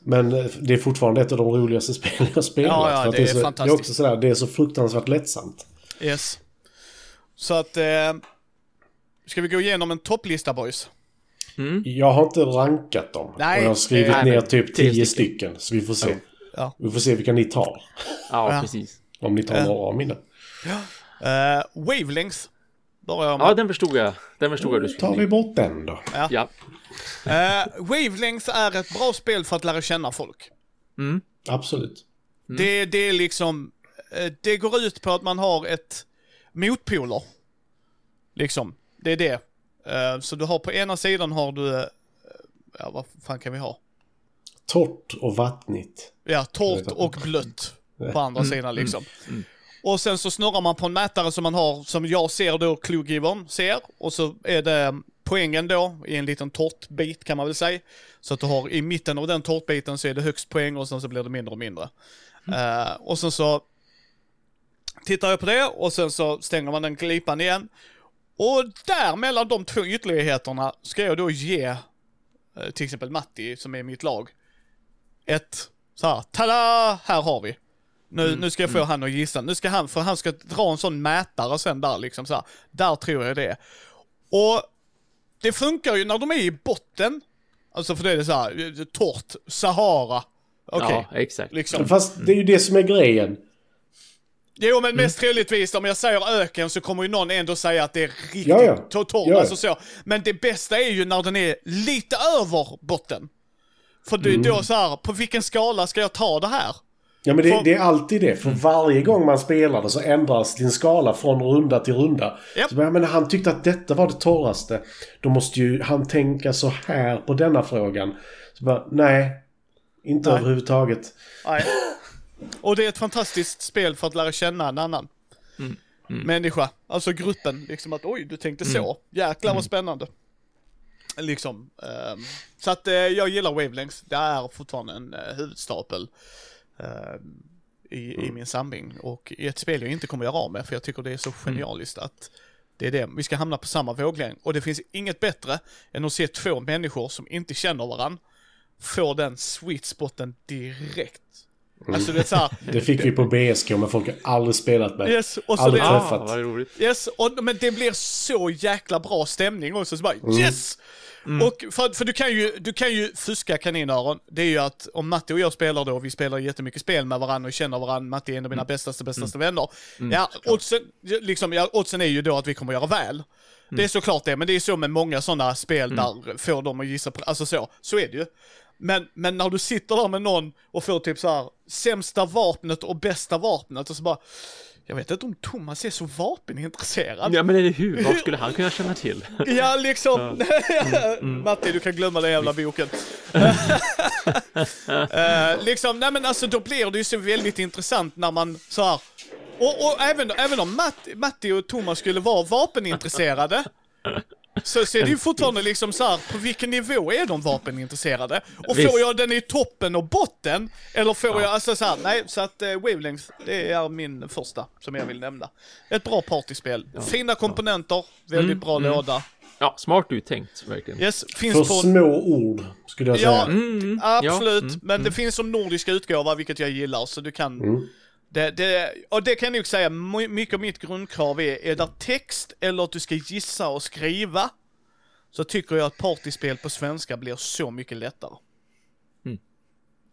Men eh, det är fortfarande ett av de roligaste spelen jag spelat. Ja, ja, för att det är så, Det är fantastiskt. också sådär, det är så fruktansvärt lättsamt. Yes. Så att, eh, ska vi gå igenom en topplista boys? Jag har inte rankat dem. Nej. Och jag har skrivit Nej, ner typ tio 10 stycken. stycken. Så vi får se. Ja. Vi får se vilka ni tar. Ja, Ja. precis. Om ni tar Ja. några av mina. Eh, wavelength. Börjar jag med. Ja, den förstod jag. Den förstod jag du Då tar vi bort den då. Ja. Eh, wavelength är ett bra spel för att lära känna folk. Mm. Absolut. Det, det är liksom, eh, det går ut på att man har ett motpoler. Liksom, det är det. Eh, så du har på ena sidan har du, eh, ja vad fan kan vi ha? Torrt och vattnigt. Ja, torrt och blött på andra Mm, sidan liksom. Och sen så snurrar man på en mätare som man har, som jag ser då Cluegivern ser. Och så är det poängen då i en liten tårtbit kan man väl säga. Så att du har i mitten av den tårtbiten så är det högst poäng och sen så blir det mindre och mindre. Eh, och sen så tittar jag på det och sen så stänger man den glipan igen. Och där mellan de två ytterligheterna ska jag då ge eh, till exempel Matti som är mitt lag ett så här, tada, här har vi. Nu, nu ska jag få han att gissa. Nu ska han, för han ska dra en sån mätare sen där liksom så här. Där tror jag det. Och det funkar ju när de är i botten. Alltså för det är det så här, torrt, Sahara. Okej, Ja, exakt. liksom. Fast det är ju det som är grejen. Jo men mest troligtvis om jag säger öken så kommer ju någon ändå säga att det är riktigt Ja, ja. torr, torr, Ja, ja. alltså så. Men det bästa är ju när den är lite över botten. För det, Mm. då så här, på vilken skala ska jag ta det här? Ja men det, För- det är alltid det. För varje gång man spelar det så ändras din skala från runda till runda. Japp. Så men han tyckte att detta var det torraste. Då måste ju han tänka så här på denna frågan. Så bara, nej. Inte Nej. överhuvudtaget. Nej. Och det är ett fantastiskt spel för att lära känna en annan människa. Alltså gruppen, liksom att oj, du tänkte så. Jäklar vad spännande. Liksom. ehm, så att eh, jag gillar Wavelengths. Det är fortfarande en uh, huvudstapel ehm, i, i min samling. Och i ett spel jag inte kommer göra av med, för jag tycker det är så genialiskt att det är det. Vi ska hamna på samma våglängd. Och det finns inget bättre än att se två människor som inte känner varandra få den sweet spoten direkt. Alltså det är såhär, Det fick vi på BSK men folk har aldrig spelat med. yes, och så Aldrig det, träffat. Ah, vad roligt. yes, och, men det blir så jäkla bra stämning också, så bara yes! Och för, för du kan ju, du kan ju fuska kaninöron, det är ju att om Matti och jag spelar då, vi spelar jättemycket spel med varandra och känner varandra, Matti är en av mina bästaste, bästaste vänner. Ja, oddsen, liksom, ja, oddsen är ju då att vi kommer göra väl. Det är såklart det, men det är så med många sådana spel där får dem att gissa på, alltså så, så är det ju. Men, men när du sitter där med någon och får typ så här sämsta vapnet och bästa vapnet och så bara, jag vet inte om Thomas är så vapenintresserad. Ja, men eller hur? Vad skulle han kunna känna till? Ja, liksom. Matti, du kan glömma den jävla boken. Eh, liksom, nej men alltså då blir det ju så väldigt intressant när man så här. Och, och även, även om Matt, Matti och Thomas skulle vara vapenintresserade. Så, så är det ju fortfarande liksom så här, på vilken nivå är de vapenintresserade? Och Visst. får jag den i toppen och botten? Eller får jag, alltså så här, nej, så att uh, Wavelength, det är min första som jag vill nämna. Ett bra partyspel. Fina komponenter, väldigt bra låda. Ja, smart uttänkt, verkligen. Yes, För finns på... små ord, skulle jag säga. Ja, Mm, absolut. ja, mm, men det finns som nordisk utgåva, vilket jag gillar, så du kan... Det, det, och det kan jag nog säga, my- mycket av mitt grundkrav är, är det text eller att du ska gissa och skriva, så tycker jag att partyspel på svenska blir så mycket lättare. Mm.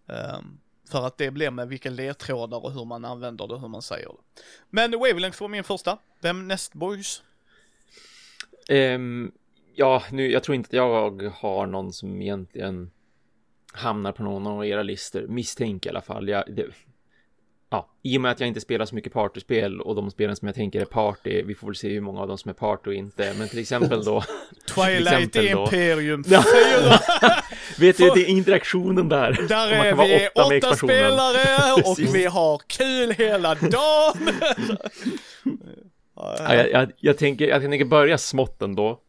Ehm, för att det blir med vilka ledtrådar och hur man använder det och hur man säger det. Men Wavelength var min första. Vem näst boys? Ehm, ja, nu, jag tror inte att jag har någon som egentligen hamnar på någon av era listor. Misstänker i alla fall. Jag, det, ja, I och med att jag inte spelar så mycket partyspel och de spelen som jag tänker är party, vi får väl se hur många av dem som är party och inte. Men till exempel då, Twilight exempel då. Imperium Ja. 4. vet du, det är interaktionen där. Där är vi åtta åtta spelare och vi har kul hela dagen. Ja, jag, jag, jag, tänker, jag tänker börja smått ändå.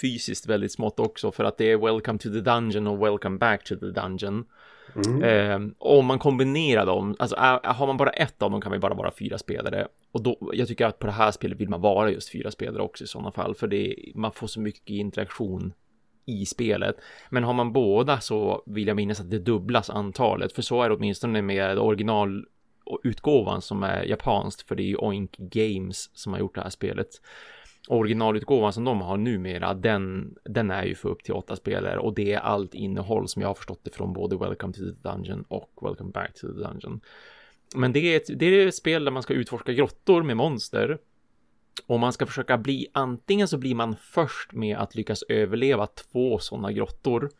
Fysiskt väldigt smått också för att det är Welcome to the Dungeon och Welcome back to the Dungeon. Eh, om man kombinerar dem, alltså är, har man bara ett av dem kan vi bara vara fyra spelare. Och då, jag tycker att på det här spelet vill man vara just fyra spelare också i sådana fall, för det, man får så mycket interaktion i spelet. Men har man båda så vill jag minnas att det dubblas antalet, för så är det åtminstone med original utgåvan som är japanskt, för det är ju Oink Games som har gjort det här spelet. Originalutgåvan som de har numera, den, den är ju för upp till åtta spelare och det är allt innehåll som jag har förstått det från både Welcome to the Dungeon och Welcome Back to the Dungeon. Men det är ett, det är ett spel där man ska utforska grottor med monster och man ska försöka bli, antingen så blir man först med att lyckas överleva två sådana grottor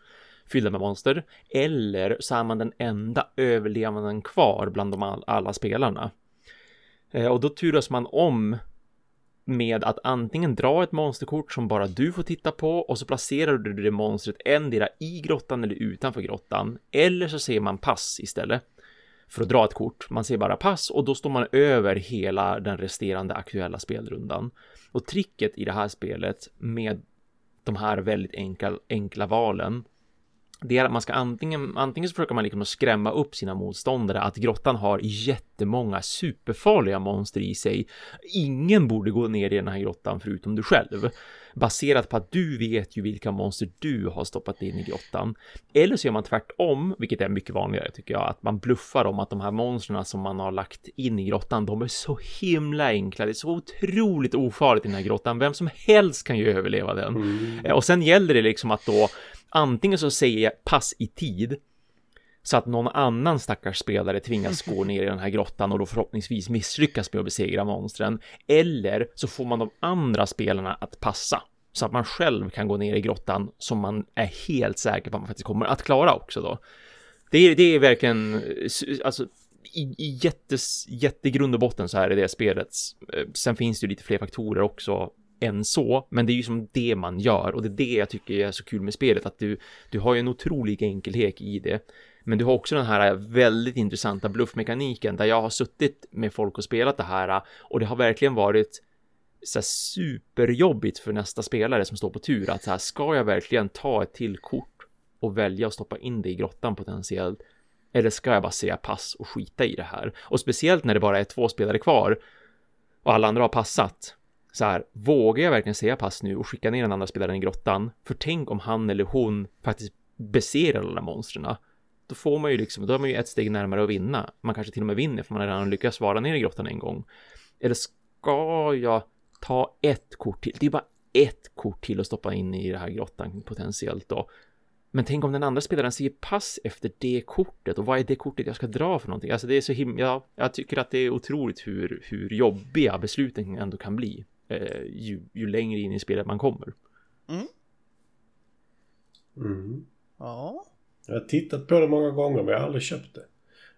fyllda med monster, eller så är man den enda överlevanden kvar bland de all, alla spelarna. Eh, och då turas man om med att antingen dra ett monsterkort som bara du får titta på och så placerar du det monstret endera i grottan eller utanför grottan. Eller så ser man pass istället för att dra ett kort. Man ser bara pass och då står man över hela den resterande aktuella spelrundan. Och tricket i det här spelet med de här väldigt enkla, enkla valen det är att man ska antingen, antingen så försöker man liksom skrämma upp sina motståndare att grottan har jättemånga superfarliga monster i sig. Ingen borde gå ner i den här grottan förutom du själv. Baserat på att du vet ju vilka monster du har stoppat in i grottan. Eller så gör man tvärtom, vilket är mycket vanligare tycker jag, att man bluffar om att de här monstren som man har lagt in i grottan, de är så himla enkla. Det är så otroligt ofarligt i den här grottan. Vem som helst kan ju överleva den. Mm. Och sen gäller det liksom att då antingen så säger jag pass i tid så att någon annan stackars spelare tvingas gå ner i den här grottan och då förhoppningsvis misslyckas med att besegra monstren. Eller så får man de andra spelarna att passa så att man själv kan gå ner i grottan som man är helt säker på att man faktiskt kommer att klara också då. Det är, det är verkligen, alltså i, i jättes, jättegrund och botten så här är det spelets. Eh, sen finns det ju lite fler faktorer också än så, men det är ju som det man gör och det är det jag tycker är så kul med spelet, att du, du har ju en otrolig enkelhet i det. Men du har också den här väldigt intressanta bluffmekaniken där jag har suttit med folk och spelat det här och det har verkligen varit så här superjobbigt för nästa spelare som står på tur att så här, ska jag verkligen ta ett till kort och välja att stoppa in det i grottan potentiellt? Eller ska jag bara säga pass och skita i det här? Och speciellt när det bara är två spelare kvar och alla andra har passat så här, vågar jag verkligen säga pass nu och skicka ner den andra spelaren i grottan? För tänk om han eller hon faktiskt besegrar alla monstren. Då får man ju liksom, då är man ju ett steg närmare att vinna. Man kanske till och med vinner för man har redan lyckats vara ner i grottan en gång. Eller ska jag ta ett kort till? Det är bara ett kort till att stoppa in i den här grottan potentiellt då. Men tänk om den andra spelaren säger pass efter det kortet och vad är det kortet jag ska dra för någonting? Alltså det är så himla, jag tycker att det är otroligt hur, hur jobbiga besluten ändå kan bli eh, ju, ju längre in i spelet man kommer. Mm. Mm. Ja. Jag har tittat på det många gånger men jag har aldrig köpt det.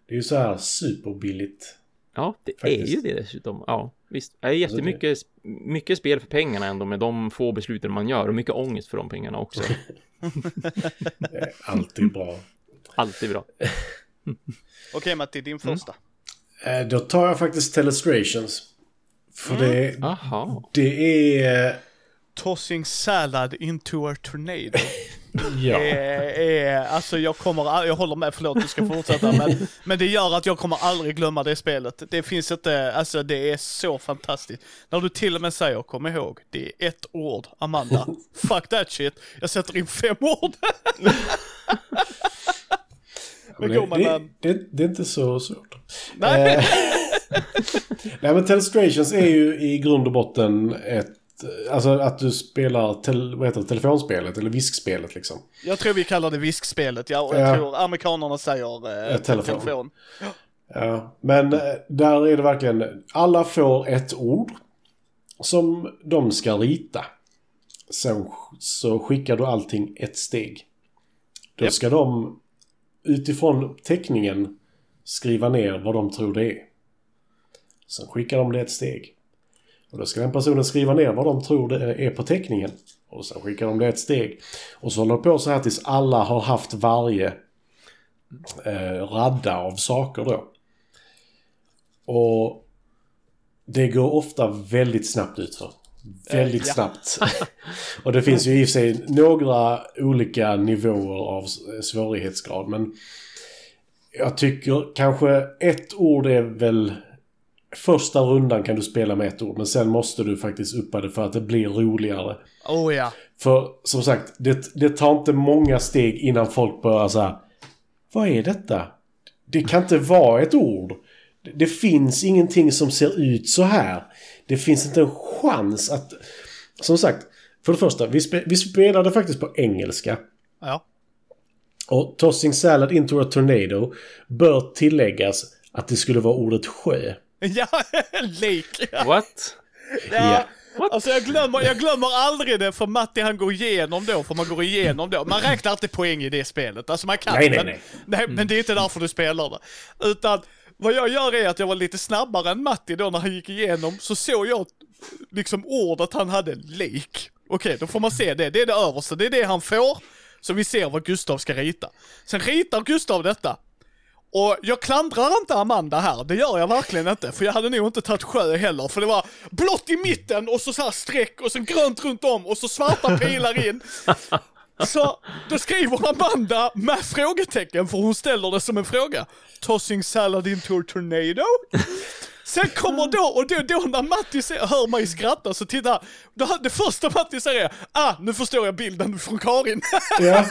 Det är ju så här superbilligt. Ja, det Faktiskt. är ju det dessutom. Ja, visst. Det är jättemycket alltså det... mycket spel för pengarna ändå med de få besluten man gör och mycket ångest för de pengarna också. alltid bra. Alltid bra. Okej okay, Matti, din första. Mm. Då tar jag faktiskt Telestrations. För mm. det, Aha. det är... Tossing salad into a tornado. ja. Är, är, alltså jag kommer, jag håller med, förlåt du ska fortsätta, men, men det gör att jag kommer aldrig glömma det spelet. Det finns inte, alltså det är så fantastiskt. När du till och med säger, kom ihåg, det är ett ord, Amanda. Fuck that shit, jag sätter in fem ord. men det, det, det, det, är inte så svårt. Nej. Eh, Nej men Telestrations är ju i grund och botten ett Alltså att du spelar tel, vad heter det, telefonspelet eller viskspelet liksom. Jag tror vi kallar det viskspelet, ja. Och jag ja. tror amerikanerna säger eh, telefon. telefon. Ja, men eh, där är det verkligen, alla får ett ord som de ska rita. Sen så skickar du allting ett steg. Då yep. ska de utifrån teckningen skriva ner vad de tror det är. Sen skickar de det ett steg. Och då ska den personen skriva ner vad de tror det är på teckningen. Och sen skickar de det ett steg. Och så håller det på så här tills alla har haft varje eh, radda av saker då. Och det går ofta väldigt snabbt utför. Väldigt ja. snabbt. och det finns ju i och för sig några olika nivåer av svårighetsgrad. Men jag tycker kanske ett ord är väl Första rundan kan du spela med ett ord, men sen måste du faktiskt uppa det för att det blir roligare. Oh ja. För som sagt, det, det tar inte många steg innan folk börjar säga Vad är detta? Det kan inte vara ett ord. Det finns ingenting som ser ut så här. Det finns inte en chans att... som sagt, för det första, vi, spe, vi spelade faktiskt på engelska. Ja. Och Tossing Salad into a Tornado bör tilläggas att det skulle vara ordet sjö. Ja, lake. What? Ja. Ja. Alltså jag glömmer, jag glömmer aldrig det för Matti han går igenom då, för man går igenom då. Man räknar inte poäng i det spelet. Alltså man kan Nej, nej, men, nej. nej men det är inte därför du spelar det. Utan vad jag gör är att jag var lite snabbare än Matti då när han gick igenom, så såg jag liksom ordet han hade, lake. Okej, då får man se det. Det är det översta, det är det han får. Så vi ser vad Gustav ska rita. Sen ritar Gustav detta. Och jag klandrar inte Amanda här, det gör jag verkligen inte. För jag hade nog inte tagit sjö heller. För det var blått i mitten och så, så här streck och så grönt runt om och så svarta pilar in. Så då skriver Amanda med frågetecken, för hon ställer det som en fråga. Tossing salad into a tornado? Sen kommer då, och då, då när Matti ser, hör mig skratta så tittar. Då, det första Matti säger är, ah nu förstår jag bilden från Karin. Ja.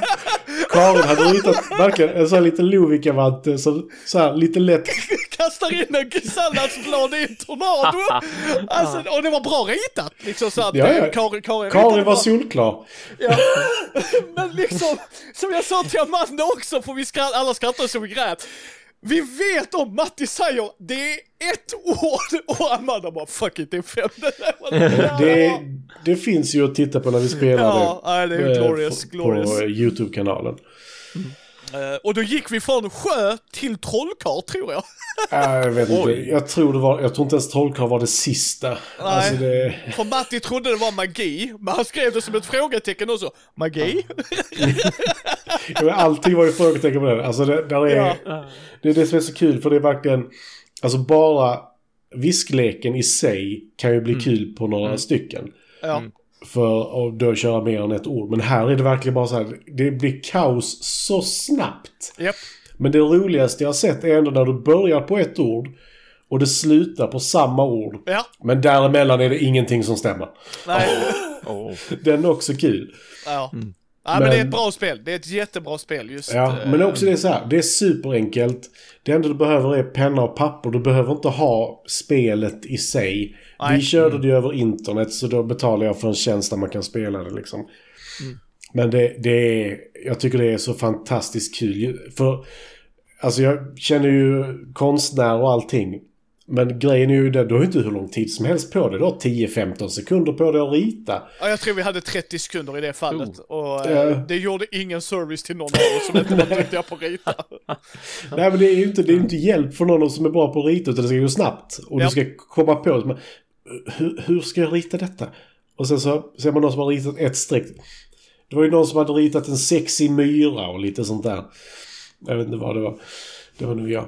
Karin hade ritat verkligen en sån här liten Lovikka-vante som så här lite lätt... kastar in en salladsblad i en tornado. Alltså, och det var bra ritat. Liksom så att Ja, ja. Karin, Karin, Karin var solklar. Ja. Men liksom, som jag sa till Amanda också, för vi skratt, alla skrattade så vi grät. Vi vet om Matti säger det är ett ord och Amanda bara fuck it, det är fem. Det det. Det, det finns ju att titta på när vi spelar Ja, nej, det är eh, glorious, på, glorious. på YouTube-kanalen. Eh, och då gick vi från sjö till trollkarl tror jag. Jag vet inte. Jag tror det var... Jag tror inte ens trollkarl var det sista. Alltså det... För Matti trodde det var magi, men han skrev det som ett frågetecken också. Magi? Ja, men Allting var ju frågetecken på det. Alltså det, där är, Ja. det är det som är så kul för det är verkligen... Alltså bara viskleken i sig kan ju bli kul på några stycken. Ja. För att då köra mer än ett ord. Men här är det verkligen bara så här. Det blir kaos så snabbt. Japp. Men det roligaste jag har sett är ändå när du börjar på ett ord och det slutar på samma ord. Ja. Men däremellan är det ingenting som stämmer. Nej. Oh. Den är också kul. Ja. Nej men det är Men- ett bra spel. Det är ett jättebra spel just. Ja, eh, men det är också det är så här. Det är superenkelt. Det enda du behöver är penna och papper. Du behöver inte ha spelet i sig. Nej. Vi körde det ju över internet så då betalar jag för en tjänst där man kan spela det liksom. Men det, det är... Jag tycker det är så fantastiskt kul. För... Alltså jag känner ju konstnär och allting. Men grejen är ju den, du har ju inte hur lång tid som helst på det. Du har 10-15 sekunder på dig att rita. Ja, jag tror vi hade 30 sekunder i det fallet. Och Ja. eh, det gjorde ingen service till någon av oss som inte var duktiga på att rita. Nej men det är ju inte, det är inte hjälp för någon som är bra på att rita utan det ska gå snabbt. Och Ja. du ska komma på men, hur, hur ska jag rita detta? Och sen så ser man någon som har ritat ett streck. Det var ju någon som hade ritat en sexig myra och lite sånt där. Jag vet inte vad det var. Det var nog jag.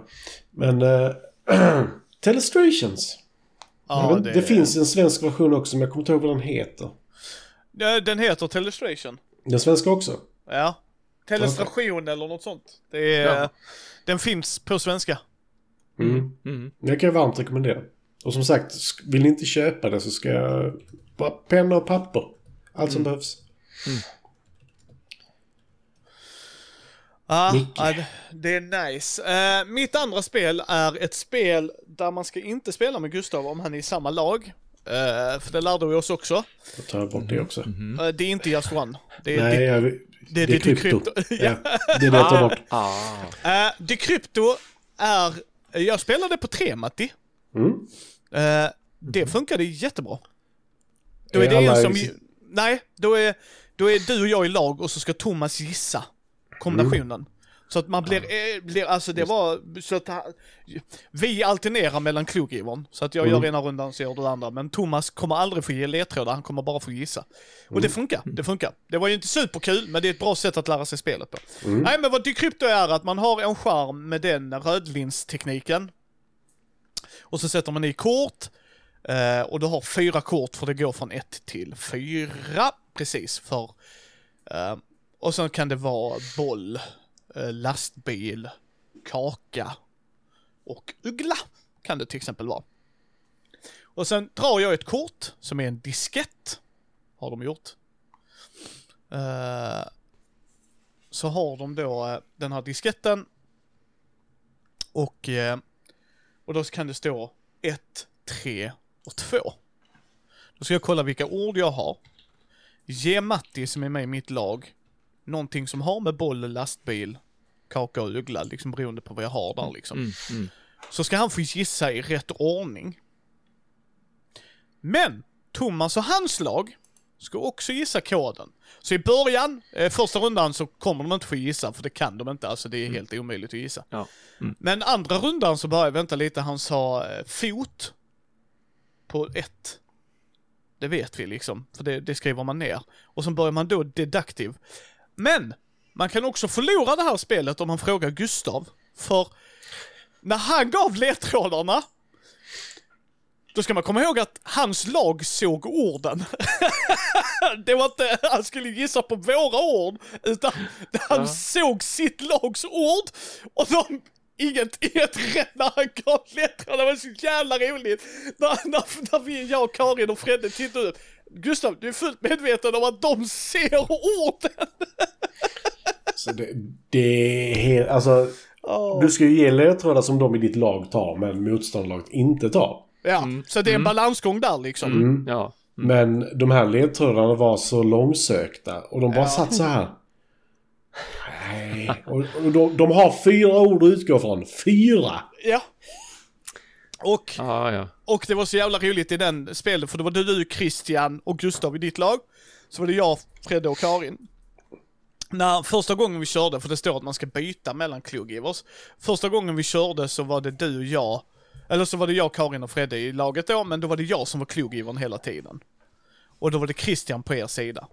Men... Uh, Telestrations. Ja, vet inte, det... finns en svensk version också men jag kommer inte ihåg vad den heter. Ja, Den heter Telestration. Den svenska också? Ja. Telestration eller något sånt. Det är, Ja. Den finns på svenska. Mm. Mm. Jag kan varmt rekommendera. Och som sagt, vill ni inte köpa det så ska jag... Bara penna och papper. Allt som behövs. Ja, Micke. ja, det- är nice. Eh, mitt andra spel är ett spel där man ska inte spela med Gustav om han är i samma lag. Eh, för det lärde vi oss också. Då tar jag bort det också. Eh, det är inte Just One. Det är, Nej, det, jag, det, det, det, är krypto. krypto. ja. Det är det jag tar bort. Ah. Decrypto är, jag spelade på tre Matti. Mm. Det funkade jättebra. Då Är är det en som, i- nej, då är, då är du och jag i lag och så ska Thomas gissa kombinationen. Mm. Så att man blir, eh, blir alltså det var, så att vi alternerar mellan kloggivaren. Så att jag Mm. gör ena rundan så gör du andra. Men Thomas kommer aldrig få ge ledtrådar, han kommer bara få gissa. Och Mm. det funkar, det funkar. Det var ju inte superkul, men det är ett bra sätt att lära sig spelet på. Mm. Nej men vad Decrypto är att man har en skärm med den rödlinstekniken. Och så sätter man i kort. Eh, och du har fyra kort för det går från ett till fyra. Precis, för... Eh, och sen kan det vara boll, eh, lastbil, kaka och uggla. Kan det till exempel vara. Och sen drar jag ett kort som är en diskett. Har de gjort. Eh, så har de då eh, den här disketten. Och, och då kan det stå 1, 3 och 2. Då ska jag kolla vilka ord jag har. Ge Matti som är med i mitt lag någonting som har med boll, lastbil, kaka och uggla, liksom beroende på vad jag har där liksom. Mm, mm. Så ska han få gissa i rätt ordning. Men Thomas och hans lag ska också gissa koden. Så i början, eh, första rundan så kommer de inte få gissa, för det kan de inte, alltså det är helt omöjligt att gissa. Ja. Mm. Men andra rundan så började jag vänta lite, han sa eh, fot på ett. Det vet vi liksom, för det, det skriver man ner. Och så börjar man då deduktiv. Men, man kan också förlora det här spelet om man frågar Gustav. För när han gav ledtrådarna, då ska man komma ihåg att hans lag såg orden. det var inte, han skulle gissa på våra ord, utan han Ja. såg sitt lags ord och de Inget, inget rätt när han gav ledtrådarna, det var så jävla roligt. När, när, när vi, jag, Karin och Fredde tittade ut. Gustav, du är fullt medveten om att de ser orden. Så det, det är helt... Alltså, Åh. du ska ju ge ledtrådar som de i ditt lag tar, men motståndarlaget inte tar. Ja, så det är en balansgång där liksom. Ja. Men de här ledtrådarna var så långsökta och de bara satt så här. Nej. Och, och de, de har fyra ord att utgå från. Fyra! Ja. Och, Ja, ja. och det var så jävla roligt i den spelet, för det var du, Christian och Gustav i ditt lag. Så var det jag, Fredde och Karin. När första gången vi körde, för det står att man ska byta mellan kluggivers. Första gången vi körde så var det du och jag, eller så var det jag, Karin och Fredde i laget då, men då var det jag som var kluggivern hela tiden. Och då var det Christian på er sida.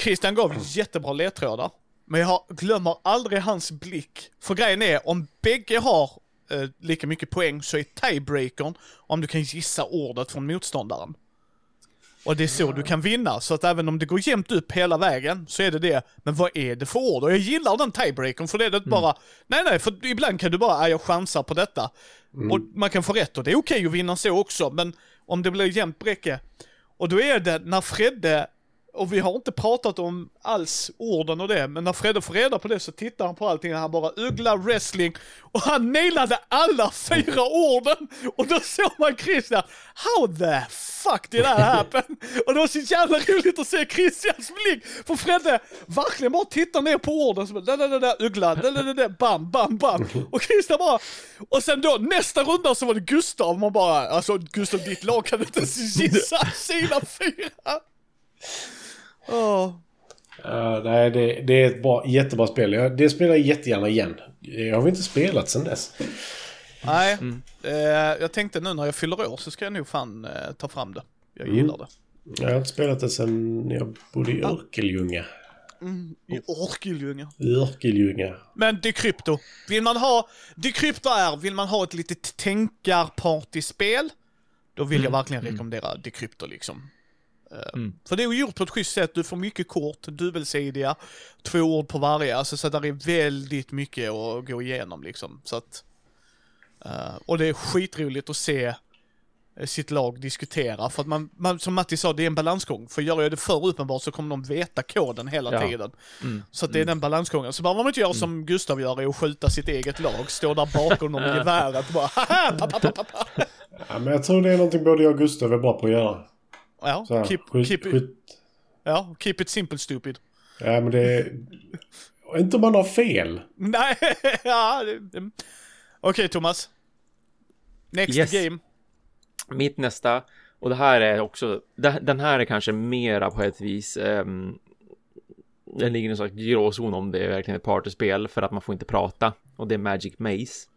Christian gav jättebra ledtrådar. Men jag glömmer aldrig hans blick. För grejen är, om bägge har eh, lika mycket poäng så är tiebreakern om du kan gissa ordet från motståndaren. Och det är så du kan vinna, så att även om det går jämnt upp hela vägen så är det det. Men vad är det för ord? Och jag gillar den tiebreakern för det är det inte bara, nej nej, för ibland kan du bara, "Ah, jag chansar på detta. Och man kan få rätt och det är okej att vinna så också, men om det blir jämnt bräcke. Och då är det när Fredde, och vi har inte pratat om alls orden och det, men när Fredde får reda på det så tittar han på allting och han bara uggla wrestling och han nailade alla fyra orden! Och då såg man Christian, how the fuck did that happen? och det var så jävla roligt att se Christians blick, för Fredde verkligen bara tittar ner på orden, som da da da uggla, da da da bam, bam, bam. Och Christian bara, och sen då nästa runda så var det Gustav, man bara, alltså Gustav ditt lag kan inte ens gissa sina fyra. Åh. Ja, nej, det, det är ett bra, jättebra spel. Jag, det spelar jag jättegärna igen. Jag har inte spelat sedan dess. Nej, eh, jag tänkte nu när jag fyller år så ska jag nog fan eh, ta fram det. Jag gillar det. Jag har inte spelat det sedan jag bodde i Örkelljunga. I Orkeljunga. Örkelljunga. Men Decrypto. Vill man ha, Decrypto är, vill man ha ett litet tänkarpartyspel, då vill jag verkligen rekommendera Decrypto liksom. Eh, För det är gjort på ett schysst sätt, du får mycket kort, dubbelsidiga, två ord på varje, alltså så där är väldigt mycket att gå igenom liksom. Så att, eh, och det är skitroligt att se eh, sitt lag diskutera, för att man, man, som Matti sa, det är en balansgång. För gör jag det för uppenbart så kommer de veta koden hela Ja. tiden. Så att det är den balansgången. Så behöver man inte göra som Gustav gör, är att skjuta sitt eget lag, stå där bakom dem med geväret och bara haha, pa, pa, pa, pa. Ja, men jag tror det är någonting både jag och Gustav är bra på att göra. Ja, Så här, keep, keep, skjut. ja, keep it simple stupid. Ja, men det är... Inte om man har fel. Nej, ja. mm. Okej Thomas. Next Yes. game. Mitt nästa, och det här är också, den här är kanske mera på ett vis, um, den ligger i en slags gråzon om det är verkligen ett partyspel för att man får inte prata och det är Magic Maze.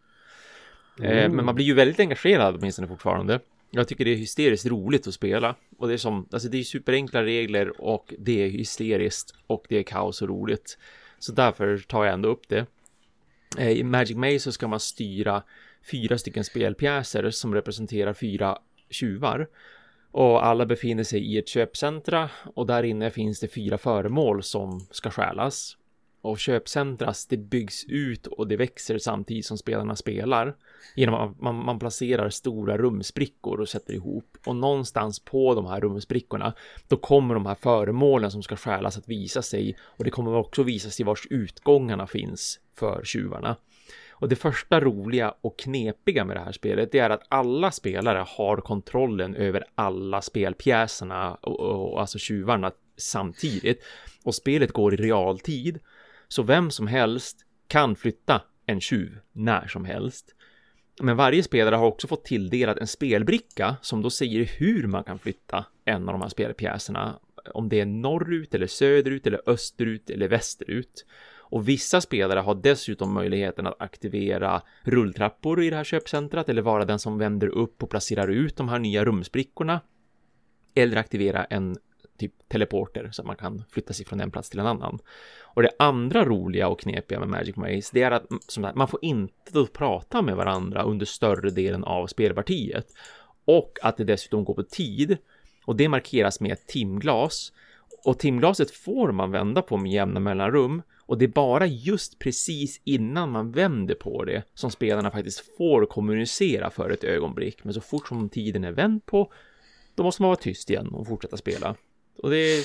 Eh, men man blir ju väldigt engagerad åtminstone fortfarande. Jag tycker det är hysteriskt roligt att spela och det är som, alltså det är superenkla regler och det är hysteriskt och det är kaos och roligt. Så därför tar jag ändå upp det. Eh, I Magic Maze så ska man styra fyra stycken spelpjäser som representerar fyra tjuvar. Och alla befinner sig i ett köpcentra och där inne finns det fyra föremål som ska stjälas. Och köpcentras, det byggs ut och det växer samtidigt som spelarna spelar. Genom att man, man placerar stora rumsbrickor och sätter ihop. Och någonstans på de här rumsbrickorna, då kommer de här föremålen som ska stjälas att visa sig. Och det kommer också visa sig vars utgångarna finns för tjuvarna. Och det första roliga och knepiga med det här spelet, det är att alla spelare har kontrollen över alla spelpjäserna och, och, och alltså tjuvarna samtidigt. Och spelet går i realtid. Så vem som helst kan flytta en tjuv när som helst. Men varje spelare har också fått tilldelat en spelbricka som då säger hur man kan flytta en av de här spelpjäserna. Om det är norrut eller söderut eller österut eller västerut. Och vissa spelare har dessutom möjligheten att aktivera rulltrappor i det här köpcentrat eller vara den som vänder upp och placerar ut de här nya rumsbrickorna. Eller aktivera en typ teleporter så att man kan flytta sig från en plats till en annan. Och det andra roliga och knepiga med Magic Maze, det är att mm, som sagt, man får inte prata med varandra under större delen av spelpartiet. Och att det dessutom går på tid. Och det markeras med ett timglas. Och timglaset får man vända på med jämna mellanrum. Och det är bara just precis innan man vänder på det som spelarna faktiskt får kommunicera för ett ögonblick. Men så fort som tiden är vänd på, då måste man vara tyst igen och fortsätta spela. Och det är,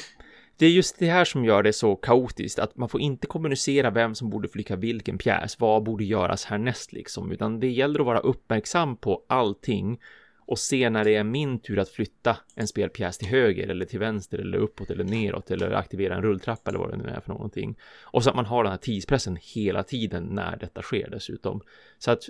det är just det här som gör det så kaotiskt, att man får inte kommunicera vem som borde flyga vilken pjäs, vad borde göras härnäst liksom, utan det gäller att vara uppmärksam på allting och se när det är min tur att flytta en spelpjäs till höger eller till vänster eller uppåt eller neråt eller aktivera en rulltrappa eller vad det nu är för någonting. Och så att man har den här tidspressen hela tiden när detta sker dessutom. Så att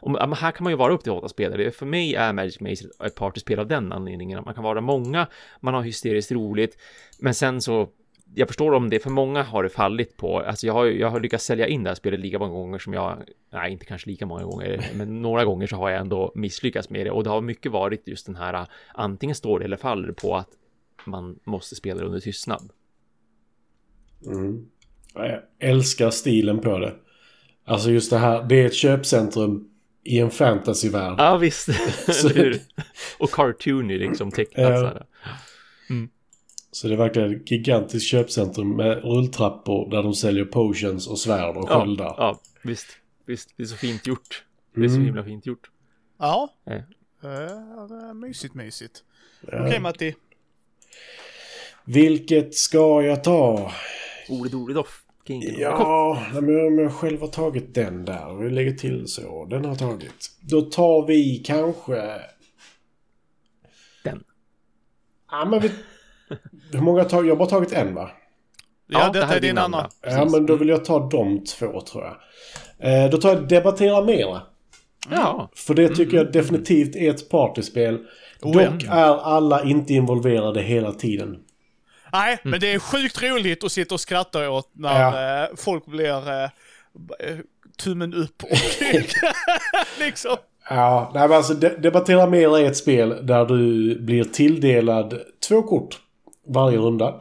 om, här kan man ju vara upp till åtta spelare. För mig är Magic Maze ett partyspel av den anledningen. att Man kan vara många, man har hysteriskt roligt, men sen så jag förstår om det för många har det fallit på. Alltså jag har, jag har lyckats sälja in det här spelet lika många gånger som jag, nej inte kanske lika många gånger, men några gånger så har jag ändå misslyckats med det och det har mycket varit just den här antingen står det eller faller på att man måste spela under tystnad. Mm. Jag älskar stilen på det. Alltså just det här, det är ett köpcentrum i en fantasyvärld. Ja visst, och cartoony liksom tecknat så. Mm. Så det verkar ett gigantiskt köpcentrum med rulltrappor där de säljer potions och svärd och sköldar. Ja, ja, visst. Visst, det är så fint gjort. Det är så mm. himla fint gjort. Ja. ja. Uh, mysigt, mysigt. Ja. Okej, okay, Matti. Vilket ska jag ta? Ordet Oridoff. Ja, men om jag själv har tagit den där. Vi lägger till så. Den har tagit. Då tar vi kanske... Den. Ja, men vi hur många har Jag har bara tagit en va? Ja, ja detta är din andra. Ja, men då vill jag ta de två tror jag. Eh, då tar jag Debattera Mera. Ja. För det tycker jag definitivt är ett partyspel. Oh, Dock är alla inte involverade hela tiden. Nej, mm. men det är sjukt roligt att sitta och skratta åt när ja. eh, folk blir eh, eh tummen upp och liksom. Ja, nej men alltså Debattera Mera är ett spel där du blir tilldelad två kort varje runda.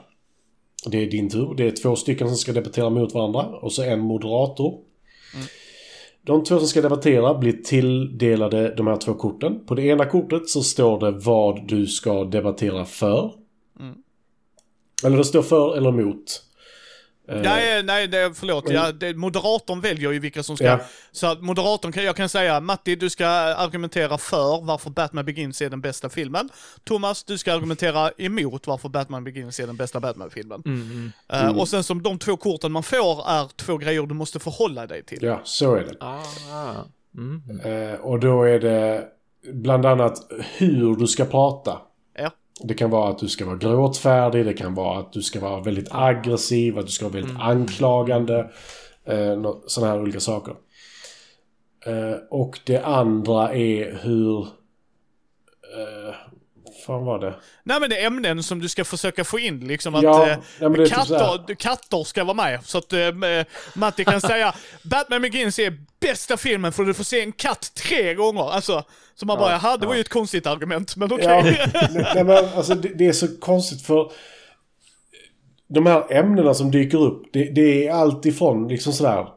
Det är din tur. Det är två stycken som ska debattera mot varandra och så en moderator. Mm. De två som ska debattera blir tilldelade de här två korten. På det ena kortet så står det vad du ska debattera för. Mm. Eller det står för eller emot. Eh, nej, nej, det, förlåt. Ja, det, moderatorn väljer ju vilka som ska... Ja. Så att moderatorn kan, jag kan säga, Matti, du ska argumentera för varför Batman Begins är den bästa filmen. Thomas, du ska argumentera emot varför Batman Begins är den bästa Batman-filmen. Mm, mm. Uh, mm. Och sen som de två korten man får är två grejer du måste förhålla dig till. Ja, så är det. Ah. Uh, och då är det bland annat hur du ska prata. Det kan vara att du ska vara gråtfärdig, det kan vara att du ska vara väldigt aggressiv, att du ska vara väldigt mm. anklagande. Eh, sådana här olika saker. Eh, och det andra är hur... Eh, fan var det? Nej men det är ämnen som du ska försöka få in liksom att ja, eh, typ katter, typ katter ska vara med. Så att eh, Matti kan säga Batman Begins är bästa filmen för du får se en katt tre gånger. Alltså, så man bara, jaha det var ju ett konstigt argument, men okej. Okay. Ja, nej, men alltså det, det, är så konstigt för de här ämnena som dyker upp, det, det är allt ifrån liksom sådär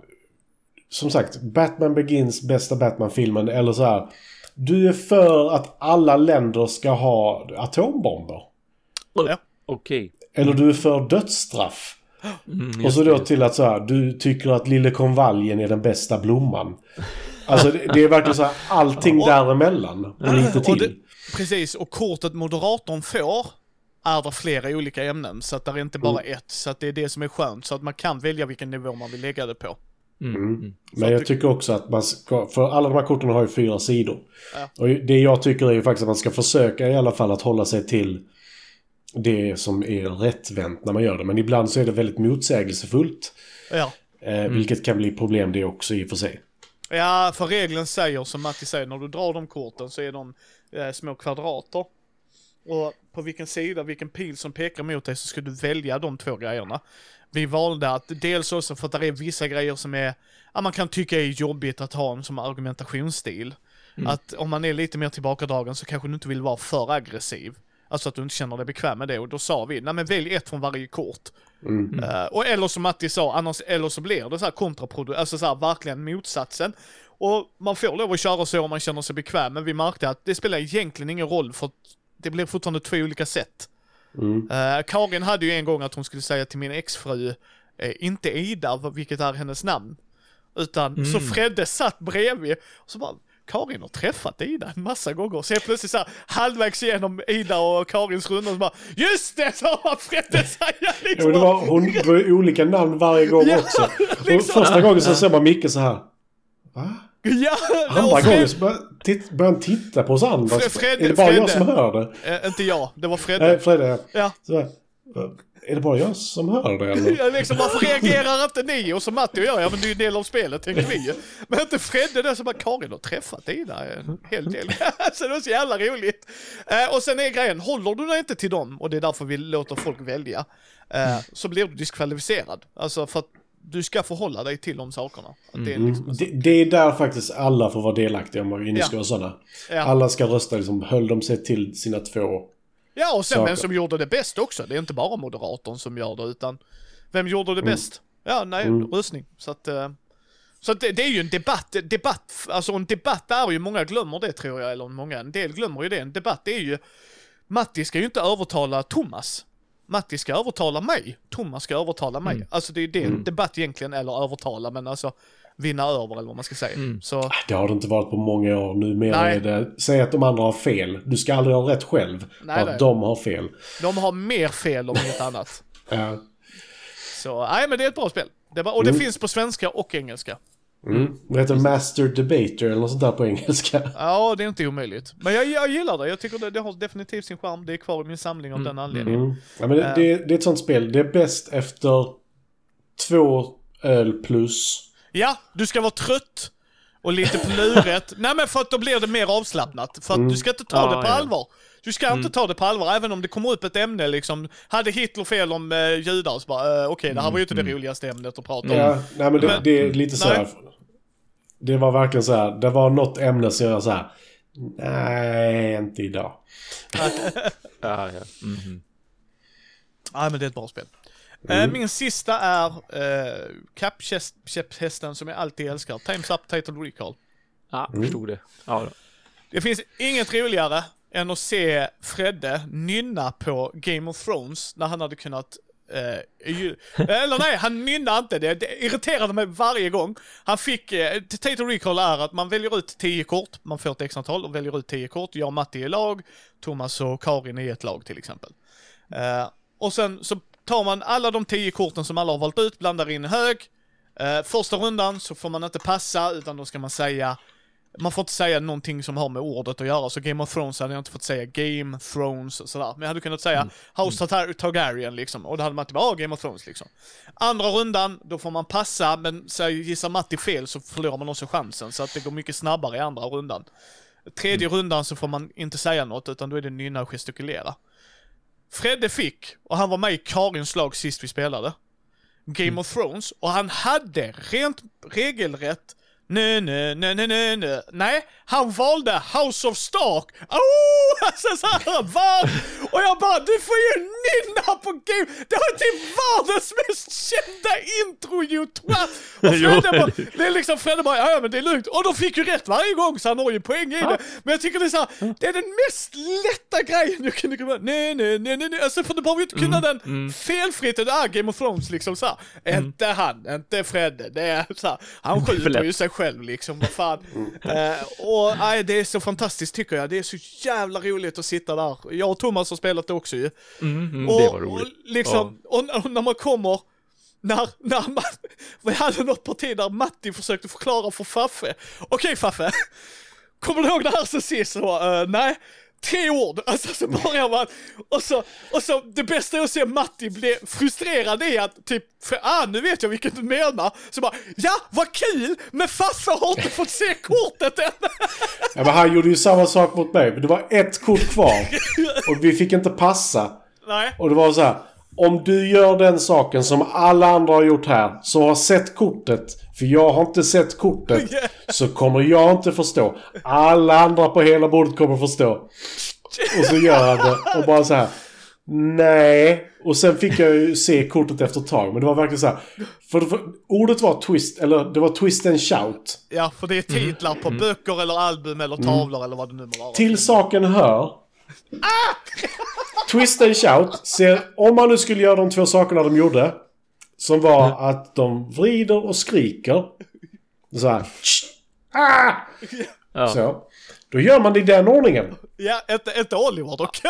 som sagt, Batman Begins bästa Batman-filmen eller så här du är för att alla länder ska ha atombomber. Ja. Okej. Okay. Eller du är för dödsstraff. Mm, och så då till att så här, du tycker att liljekonvaljen är den bästa blomman. Alltså det, det är verkligen så här, allting och, däremellan. Och lite till. Och det, precis, och kortet moderatorn får är det flera olika ämnen. Så att det är inte bara mm. ett. Så att det är det som är skönt. Så att man kan välja vilken nivå man vill lägga det på. Mm. Men jag tycker också att man ska, för alla de här korten har ju fyra sidor. Ja. Och det jag tycker är ju faktiskt att man ska försöka i alla fall att hålla sig till det som är rättvänt när man gör det. Men ibland så är det väldigt motsägelsefullt. Ja. Eh, Vilket kan bli problem det också i och för sig. Ja, för regeln säger som Matti säger, när du drar de korten så är de eh, små kvadrater. Och på vilken sida, vilken pil som pekar mot dig så ska du välja de två grejerna. Vi valde att dels också för att det är vissa grejer som är, ja man kan tycka är jobbigt att ha en som argumentationsstil. Att om man är lite mer tillbakadragen så kanske du inte vill vara för aggressiv. Alltså att du inte känner dig bekväm med det och då sa vi, nej men välj ett från varje kort. Eh, och eller som Matti sa, annars, eller så blir det så här kontraproduktivt, alltså så här verkligen motsatsen. Och man får lov att köra så om man känner sig bekväm, men vi märkte att det spelar egentligen ingen roll för det blir fortfarande två olika sätt. Eh, Karin hade ju en gång att hon skulle säga till min exfru, eh, inte Ida, vad- vilket är hennes namn. Utan så Fredde satt bredvid och så bara, Karin har träffat Ida en massa gånger. Så helt plötsligt så här, halvvägs igenom Ida och Karins runda så bara, just det! Så har Fredde säga liksom. det var, hon var olika namn varje gång Ja, också. Och liksom. första gången så ser man Micke så här. Va? Ja, Andra gången så börjar han titta på oss andra. Fre- Fredde- är det bara jag Fredde. som hör det? Eh, inte jag, det var Fredde. Nej, Fredde. Ja. Så är det bara jag som hör det eller? Ja, liksom, varför reagerar inte ni? Och så Matti och jag, ja men det är ju en del av spelet, tänker vi. Men inte Fredde där som bara, Karin har träffat Ida en hel del. så det var så jävla roligt. Eh, och sen är grejen, håller du dig inte till dem, och det är därför vi låter folk välja, eh, så blir du diskvalificerad. Alltså för att du ska förhålla dig till de sakerna. Att det är liksom, Mm. Det, det är där faktiskt alla får vara delaktiga om man nu Ja. sådana. Ja. Alla ska rösta liksom, höll de sig till sina två. Ja, och sen Saker. vem som gjorde det bäst också. Det är inte bara moderatorn som gör det, utan vem gjorde det bäst? Ja, nej, röstning. Så att, eh, så att det, det är ju en debatt, debatt, alltså en debatt är ju, många glömmer det tror jag, eller många, en del glömmer ju det. En debatt är ju, Matti ska ju inte övertala Thomas. Matti ska övertala mig, Thomas ska övertala mig. Alltså det är det en debatt egentligen, eller övertala, men alltså vinna över eller vad man ska säga. Så, Det har det inte varit på många år. Numera Nej. är det, säg att de andra har fel. Du ska aldrig ha rätt själv. Nej, nej. att de har fel. de har mer fel om inget annat. Ja. Så, nej men det är ett bra spel. Det var, och det finns på svenska och engelska. Mm. Det heter Master Debater eller något sånt där på engelska. Ja, det är inte omöjligt. Men jag, jag gillar det. Jag tycker det, det har definitivt sin charm. Det är kvar i min samling av den anledningen. Mm. Ja, men det, det, det är ett sånt spel. Det är bäst efter två öl plus. Ja, du ska vara trött och lite på luret. Nej men för att då blir det mer avslappnat. För att du ska inte ta Ja, det på ja. allvar. Du ska inte ta det på allvar, även om det kommer upp ett ämne liksom. Hade Hitler fel om eh, judar så bara, eh, okej det här var ju inte det roligaste ämnet att prata om. Ja, nej men det, Men- det är lite så här. Nej. Det var verkligen så här. Det var något ämne som jag så här. Nej, inte idag. Ja, ja. Mhm. Nej men det är ett bra spel. Eh, min sista är uh, kappkäpphästen som jag alltid älskar. Times Up Title Recall. Ja, förstod det. Ja, då. Det finns inget roligare än att se Fredde nynna på Game of Thrones när han hade kunnat eh, ju, eller nej, han nynnar inte det. Det irriterade mig varje gång. Han fick, eh, Tato Recall är att man väljer ut 10 kort, man får ett x antal och väljer ut 10 kort. Jag och Matti är lag, Thomas och Karin är ett lag till exempel. Eh, och sen så tar man alla de 10 korten som alla har valt ut, blandar in hög. Eh, första rundan så får man inte passa, utan då ska man säga man får inte säga någonting som har med ordet att göra, så Game of Thrones hade jag inte fått säga Game Thrones och sådär. Men jag hade kunnat säga House Tar- Targaryen liksom, och då hade man inte bara ah, Game of Thrones liksom. Andra rundan, då får man passa, men säg gissar Matti fel så förlorar man också chansen, så att det går mycket snabbare i andra rundan. Tredje rundan så får man inte säga något, utan då är det nynna och gestikulera. Fredde fick, och han var med i Karins lag sist vi spelade, Game of Thrones, och han hade rent regelrätt Nej, nej, nej, nej, nej, nej. Nej, han valde House of Stark. Oh! Alltså så här, va? Och jag bara, du får ju nynna på Game. Det var typ världens mest kända intro, you twat. Och Fredde bara, det är liksom, Fredde bara, ja men det är lugnt. Och de fick ju rätt varje gång, så han har ju poäng i det. Men jag tycker det är så här, det är den mest lätta grejen jag kunde komma Nej, nej, nej, nej, nej. Alltså för du behöver ju inte kunna den felfritt. Det är Game of Thrones liksom så här. Inte han, inte Fredde. Det är så här, han skjuter ju sig själv liksom, vad fan. Eh, och nej, det är så fantastiskt tycker jag. Det är så jävla roligt att sitta där. Jag och Thomas har spelat det också ju. Mm, mm, och, det var roligt. Och, liksom, och, och när man kommer när, när man, vi hade något parti där Matti försökte förklara för Faffe. Okej Faffe, kommer du ihåg det här sen sist? Så, uh, nej. Tre ord, alltså så börjar man, och så, och så det bästa är att se Matti bli frustrerad i att typ, för ah nu vet jag vilket du menar, så bara ja vad kul, men Faffe har inte fått se kortet än. Ja, men han gjorde ju samma sak mot mig. Men det var ett kort kvar. Och vi fick inte passa. Nej. Och det var så här. Om du gör den saken som alla andra har gjort här, så har sett kortet, för jag har inte sett kortet, så kommer jag inte förstå. Alla andra på hela bordet kommer förstå. Och så gör han det och bara så här. Nej. Och sen fick jag ju se kortet efter ett tag. Men det var verkligen så här. För, för ordet var twist, eller det var twist and shout. Ja, för det är titlar på böcker eller album eller tavlor eller vad det nu må vara. Till saken hör. Twist and shout. Ser, om man nu skulle göra de två sakerna de gjorde. Som var att de vrider och skriker. Så här. "Tsch, Ah! Ja. Så. Då gör man det i den ordningen. Ja, inte, inte Oliver dock.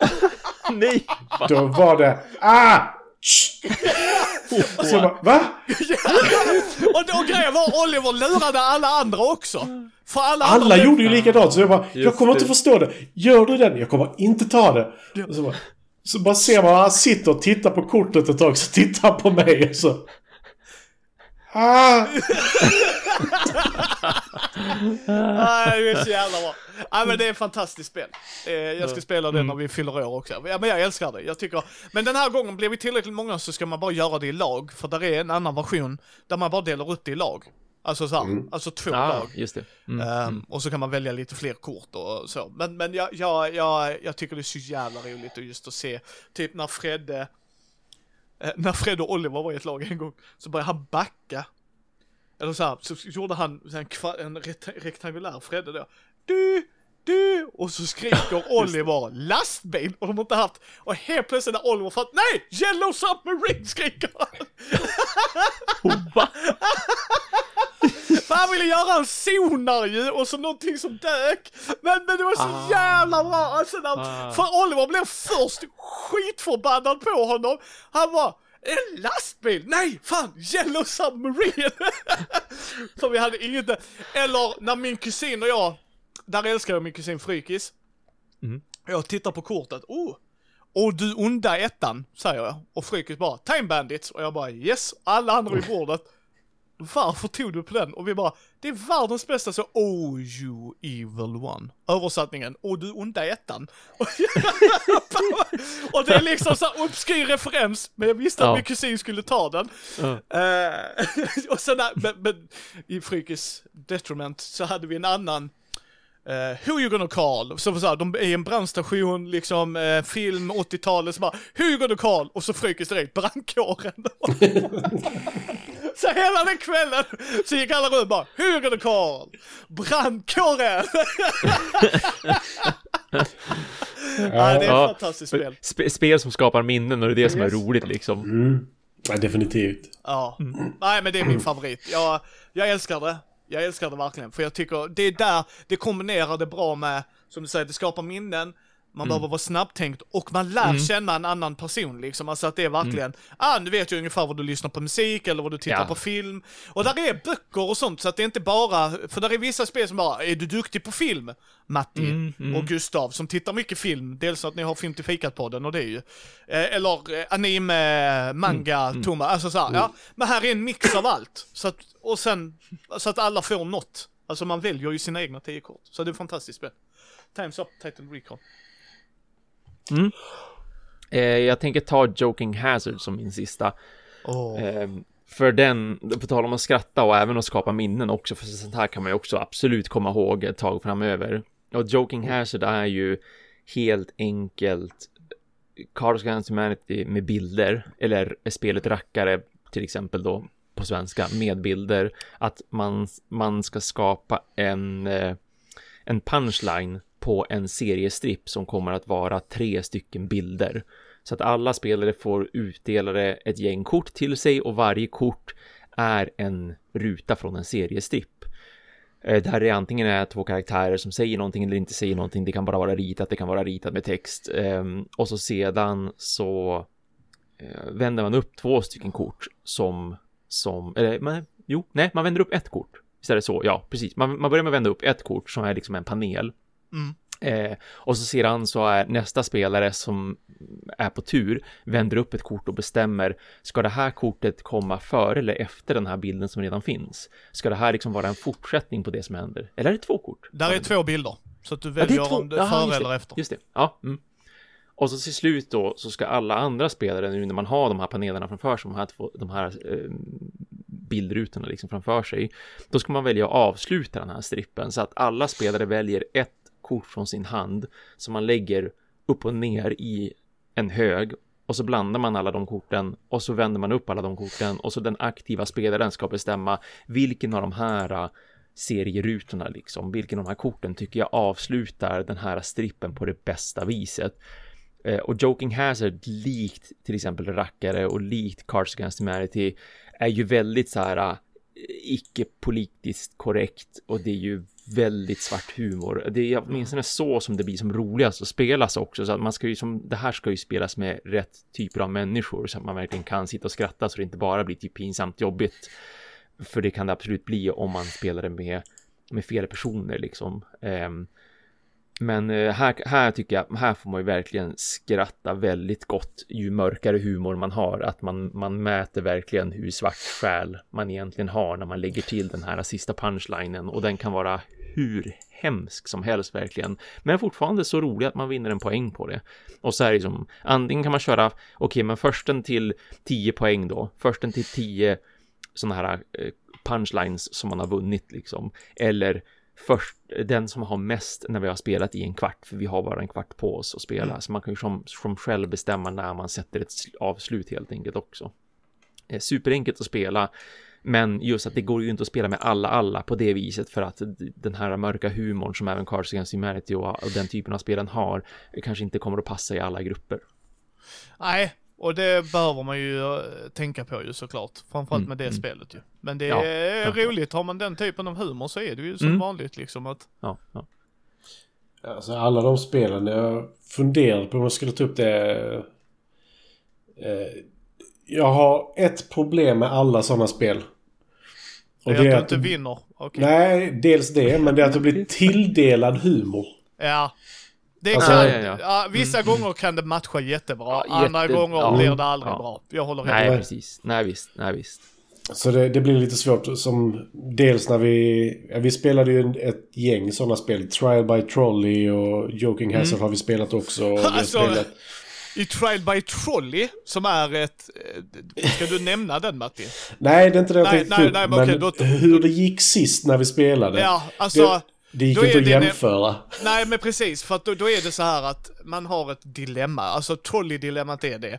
Nej! Då var det ah! Tsch. Så bara, va? och då grejen var Oliver lurade alla andra också. För alla, Alla andra gjorde ju likadant så jag bara, jag kommer det. inte förstå det. Gör du den? Jag kommer inte ta det. Och så, bara, så bara ser man han sitter och tittar på kortet ett tag, så tittar han på mig och så... Ah! Nej, det är så jävla bra. Nej, men det är ett fantastiskt spel. Eh, Jag ska spela det när vi fyller år också. Ja, men jag älskar det. Jag tycker, men den här gången blir vi tillräckligt många så ska man bara göra det i lag. För där är en annan version där man bara delar upp det i lag. Alltså så här, alltså två Ah, lag. just det. Mm. Ehm, och så kan man välja lite fler kort och så. Men, men jag, jag, jag, jag tycker det är så jävla roligt att just att se, typ när Fredde, när Fred och Oliver var i ett lag en gång, så började han backa. Eller så här, så gjorde han en, en rekt, rektangulär Fredde då. Du, du! Och så skriker Oliver lastbil och de har inte haft, och helt plötsligt när Oliver fattar, nej! Yellow Submarine skriker han! Han ville göra en sonar ju och så någonting som dök. Men, men det var så Ah. jävla bra. Alltså, när, Ah. För Oliver blev först skitförbannad på honom. Han var en lastbil? Nej, fan, Yellow Submarine! För vi hade inget, eller när min kusin och jag, där älskar jag min kusin Frykis. Mm. Jag tittar på kortet, oh! Och du onda ettan, säger jag. Och Frykis bara, Time Bandits. Och jag bara, yes. Alla andra vid bordet. Varför tog du på den? Och vi bara, det är världens bästa så, oh you evil one. Översättningen, och du onda ettan. och det är liksom så obskyr referens, men jag visste att Ja. min kusin skulle ta den. Ja. Eh, och sen, men, men i Frykis detriment så hade vi en annan Uh, who you gonna call? Så, så här, de är i en brandstation, liksom, eh, film 80-talet, så bara, who you gonna call? Och så frykis direkt, brandkåren. så hela den kvällen så gick alla runt bara, who you gonna call? Brandkåren! ja, det är ett Ja, fantastiskt spel. Sp spel som skapar minnen och det är det som är roligt liksom. Mm. Ja, definitivt. Ja, nej men det är min favorit. Jag, jag älskar det. Jag älskar det verkligen, för jag tycker det är där det kombinerar det bra med, som du säger, det skapar minnen, man behöver vara snabbtänkt och man lär känna en annan person liksom. Alltså att det är verkligen, ah nu vet jag ungefär vad du lyssnar på musik eller vad du tittar Ja. på film. Och där är böcker och sånt så att det är inte bara, för där är vissa spel som bara, är du duktig på film? Matti Mm, mm. och Gustav som tittar mycket film, dels att ni har Film till fikat-podden och det är ju, eh, eller eh, anime, manga, Mm, Toma, alltså så här, ja. Men här är en mix av allt. Så att, och sen, så att alla får något. Alltså man väljer ju sina egna tio kort. Så det är ett fantastiskt spel. Times up, title recall. Eh, jag tänker ta Joking Hazard som min sista. Åh. Eh, för den, på tal om att skratta och även att skapa minnen också, för sånt här kan man ju också absolut komma ihåg ett tag framöver. Och Joking Hazard är ju helt enkelt Cards Against Humanity med bilder, eller spelet Rackare till exempel då på svenska med bilder, att man, man ska skapa en, eh, en punchline på en seriestripp som kommer att vara tre stycken bilder. Så att alla spelare får utdelade ett gäng kort till sig och varje kort är en ruta från en seriestripp. Där det antingen är två karaktärer som säger någonting eller inte säger någonting. Det kan bara vara ritat, det kan vara ritat med text. Ehm, och så sedan så eh, vänder man upp två stycken kort som, som, eller men, jo, nej, man vänder upp ett kort. Visst är det så? Ja, precis. Man, man börjar med att vända upp ett kort som är liksom en panel. Mm. Eh, och så sedan så är nästa spelare som är på tur vänder upp ett kort och bestämmer ska det här kortet komma före eller efter den här bilden som redan finns? Ska det här liksom vara en fortsättning på det som händer? Eller är det två kort? Där är två bilder. Så att du Ja, det väljer om det är före eller efter. Just det, ja. Mm. Och så till slut då så ska alla andra spelare nu när man har de här panelerna framför sig, de här, två, de här eh, bildrutorna liksom framför sig, då ska man välja att avsluta den här strippen så att alla spelare väljer ett kort från sin hand som man lägger upp och ner i en hög och så blandar man alla de korten och så vänder man upp alla de korten och så den aktiva spelaren ska bestämma vilken av de här serierutorna liksom, vilken av de här korten tycker jag avslutar den här strippen på det bästa viset. Eh, och Joking Hazard, likt till exempel Rackare och likt Cards Against Humanity, är ju väldigt så här eh, icke-politiskt korrekt och det är ju väldigt svart humor. Det är åtminstone så som det blir som roligast att spelas också, så att man ska ju som, det här ska ju spelas med rätt typer av människor så att man verkligen kan sitta och skratta så det inte bara blir typ pinsamt jobbigt. För det kan det absolut bli om man spelar det med, med fel personer liksom. Ehm, men eh, här, här tycker jag, här får man ju verkligen skratta väldigt gott ju mörkare humor man har, att man, man mäter verkligen hur svart själ man egentligen har när man lägger till den här sista punchlinen och den kan vara hur hemsk som helst verkligen, men fortfarande så rolig att man vinner en poäng på det. Och så är det som, antingen kan man köra, okej, men försten till 10 poäng då, försten till 10 sådana här eh, punchlines som man har vunnit liksom, eller först den som har mest när vi har spelat i en kvart, för vi har bara en kvart på oss att spela, så man kan ju som, som själv bestämma när man sätter ett sl- avslut helt enkelt också. Eh, Superenkelt att spela, men just att det går ju inte att spela med alla alla på det viset för att den här mörka humorn som även Cards Against Humanity och, och den typen av spelen har eh, kanske inte kommer att passa i alla grupper. Nej, och det behöver man ju eh, tänka på ju såklart. Framförallt Mm, med det mm. spelet ju. Men det Ja, är roligt, har man den typen av humor så är det ju som Mm. vanligt liksom att Ja, ja. Alltså alla de spelen, jag funderade på om jag skulle ta upp det. Eh, jag har ett problem med alla sådana spel. Det är att du inte vinner. Okej. Nej, dels det, men det är att du blir tilldelad humor. Ja. Det Alltså, kan, ja, ja, ja, vissa gånger kan det matcha jättebra, Ja, andra jätte- gånger ja. blir det aldrig Ja. bra. Jag håller Nej, helt med. precis. Nej, visst. Nej, visst. Så det, det blir lite svårt som dels när vi... Ja, vi spelade ju ett gäng sådana spel. Trial by Trolley och Joking Hazard har vi spelat också. Och vi har Alltså, spelat. I Trial by Trolley, som är ett... eh, Ska du nämna den Matti? Nej, det är inte det jag Nej, tänkte nej, nej, men okej, då- hur det gick sist när vi spelade. Ja, alltså... det, det gick inte att det jämföra. Nej men precis, för att då, då är det så här att man har ett dilemma, alltså trolley-dilemmat är det.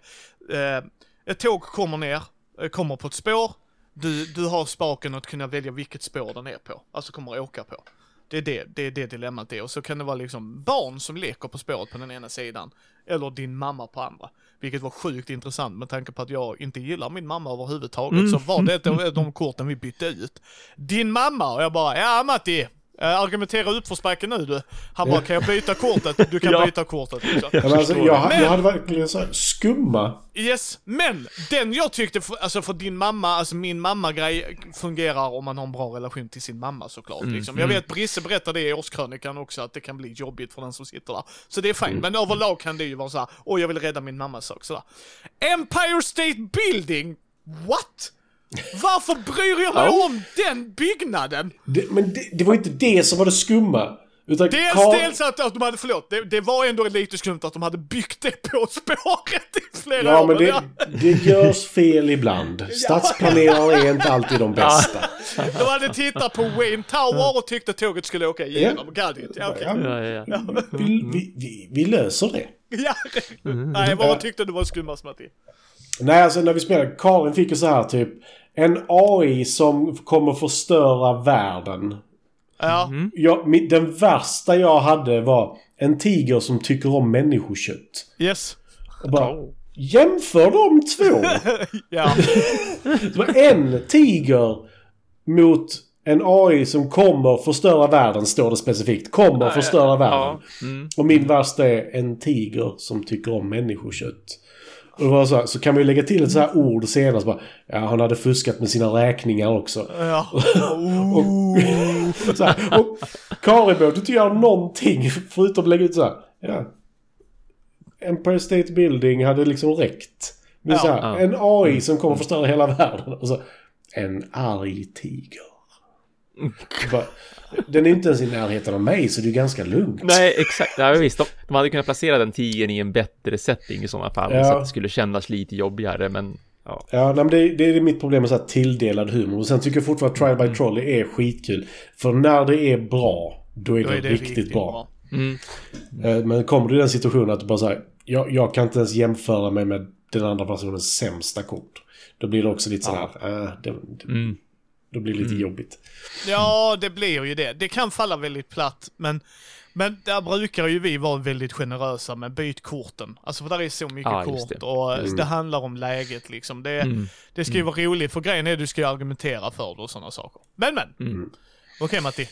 Eh, ett tåg kommer ner, eh, kommer på ett spår, du, du har spaken att kunna välja vilket spår den är på, alltså kommer att åka på. Det är det, det är det dilemmat är, och så kan det vara liksom barn som leker på spåret på den ena sidan, eller din mamma på andra. Vilket var sjukt intressant med tanke på att jag inte gillar min mamma överhuvudtaget, så var det de korten vi bytte ut. Din mamma, och jag bara, ja Matti, argumentera utförsbacke nu du. Han bara, kan jag byta kortet? Du kan Ja. byta kortet. Liksom. Men alltså, jag, Men- jag hade verkligen så skumma. Yes, men den jag tyckte, för, alltså för din mamma, alltså min mamma-grej fungerar om man har en bra relation till sin mamma såklart. Mm, liksom. Jag vet Brisse berättade det i årskrönikan också, att det kan bli jobbigt för den som sitter där. Så det är fint, men överlag kan det ju vara så här, åh jag vill rädda min mammas sak sådär. Empire State Building? What? Varför bryr jag mig Ja. om den byggnaden? Det, men det, det var inte det som var det skumma. Utan Dels, Karl- dels att, att de hade, förlåt, det, det var ändå lite skumt att de hade byggt det på spåret i flera Ja, år. men det, ja, det görs fel ibland. Stadsplanerare är inte alltid de bästa. de hade tittat på Wayne Tower och tyckte tåget skulle åka igenom. Got it. Ja, okej. Ja, Ja, ja, ja. vi, vi, vi, vi löser det. Ja. Nej, vad tyckte du var skummast Matti? Nej, alltså när vi spelade, Karin fick ju så här typ. En AI som kommer förstöra världen. Ja, Jag, mi- den värsta jag hade var en tiger som tycker om människokött. yes. Och bara, jämför de två! Ja, Det var en tiger mot en AI som kommer förstöra världen, står det specifikt. Kommer förstöra världen. Ja. Mm. Och min värsta är en tiger som tycker om människokött. Och var så, här, så kan man ju lägga till ett så här ord senare. Så bara, ja, han hade fuskat med sina räkningar också. Ja. Och, så här, och Karin behövde inte göra någonting förutom att lägga ut så här. Ja. Empire State Building hade liksom räckt. Men Ja. så här, Ja. en AI som kommer förstöra hela världen. Och så, en arg tiger. Bara, Den är inte ens i närheten av mig så det är ganska lugnt. Nej, exakt. Ja, visst. De, de hade kunnat placera den tigern i en bättre setting i sådana fall. Ja. Så att det skulle kännas lite jobbigare, men ja. Ja, nej, men det, det är mitt problem med så här tilldelad humor. Och sen tycker jag fortfarande att Trial by Trolley är skitkul. För när det är bra, då är, Då det, är det riktigt, bra. Mm. Eh, Men kommer du i den situationen att du bara säger jag, jag kan inte ens jämföra mig med den andra personens sämsta kort. Då blir det också lite sådär, äh, det, det, Mm. Då blir det lite jobbigt. Ja, det blir ju det. Det kan falla väldigt platt, men, men där brukar ju vi vara väldigt generösa med byt korten. Alltså för där är så mycket just kort det. och det handlar om läget liksom. Det, Mm. det ska ju vara roligt, för grejen är att du ska ju argumentera för det och sådana saker. Men men! Mm. Okej Matti.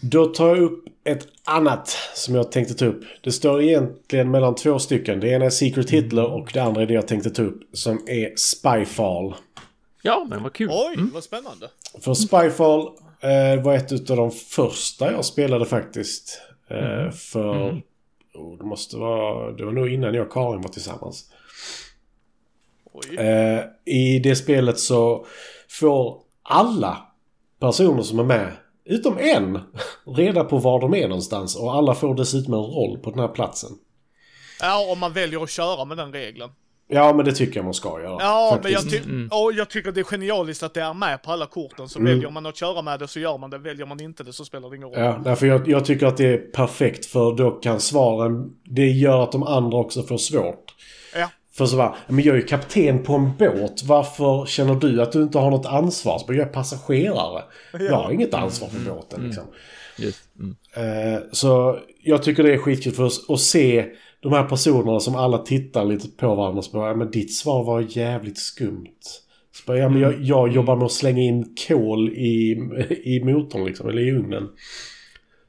Då tar jag upp ett annat som jag tänkte ta upp. Det står egentligen mellan två stycken. Det ena är Secret Hitler och det andra är det jag tänkte ta upp som är Spyfall. Ja, men vad kul. Oj, vad spännande. För Spyfall eh, var ett av de första jag spelade faktiskt. Eh, för... Oh, det måste vara... Det var nog innan jag och Karin var tillsammans. Eh, I det spelet så får alla personer som är med, utom en, reda på var de är någonstans. Och alla får dessutom en roll på den här platsen. Ja, om man väljer att köra med den regeln. Ja, men det tycker jag man ska göra. Ja, men jag, faktiskt. ty- och jag tycker det är genialiskt att det är med på alla korten. Så Mm. väljer man att köra med det så gör man det. Väljer man inte det så spelar det ingen roll. Ja, därför jag, jag tycker att det är perfekt för då kan svaren... Det gör att de andra också får svårt. Ja. För så bara, men jag är ju kapten på en båt. Varför känner du att du inte har något ansvar? Så jag är passagerare. Jag har inget ansvar för båten liksom. Just. Mm. Eh, så jag tycker det är skitkul för oss att se de här personerna som alla tittar lite på varandra och så bara, ja, men ditt svar var jävligt skumt. Så bara, ja, men jag, jag jobbar med att slänga in kol i, i motorn liksom, eller i ugnen.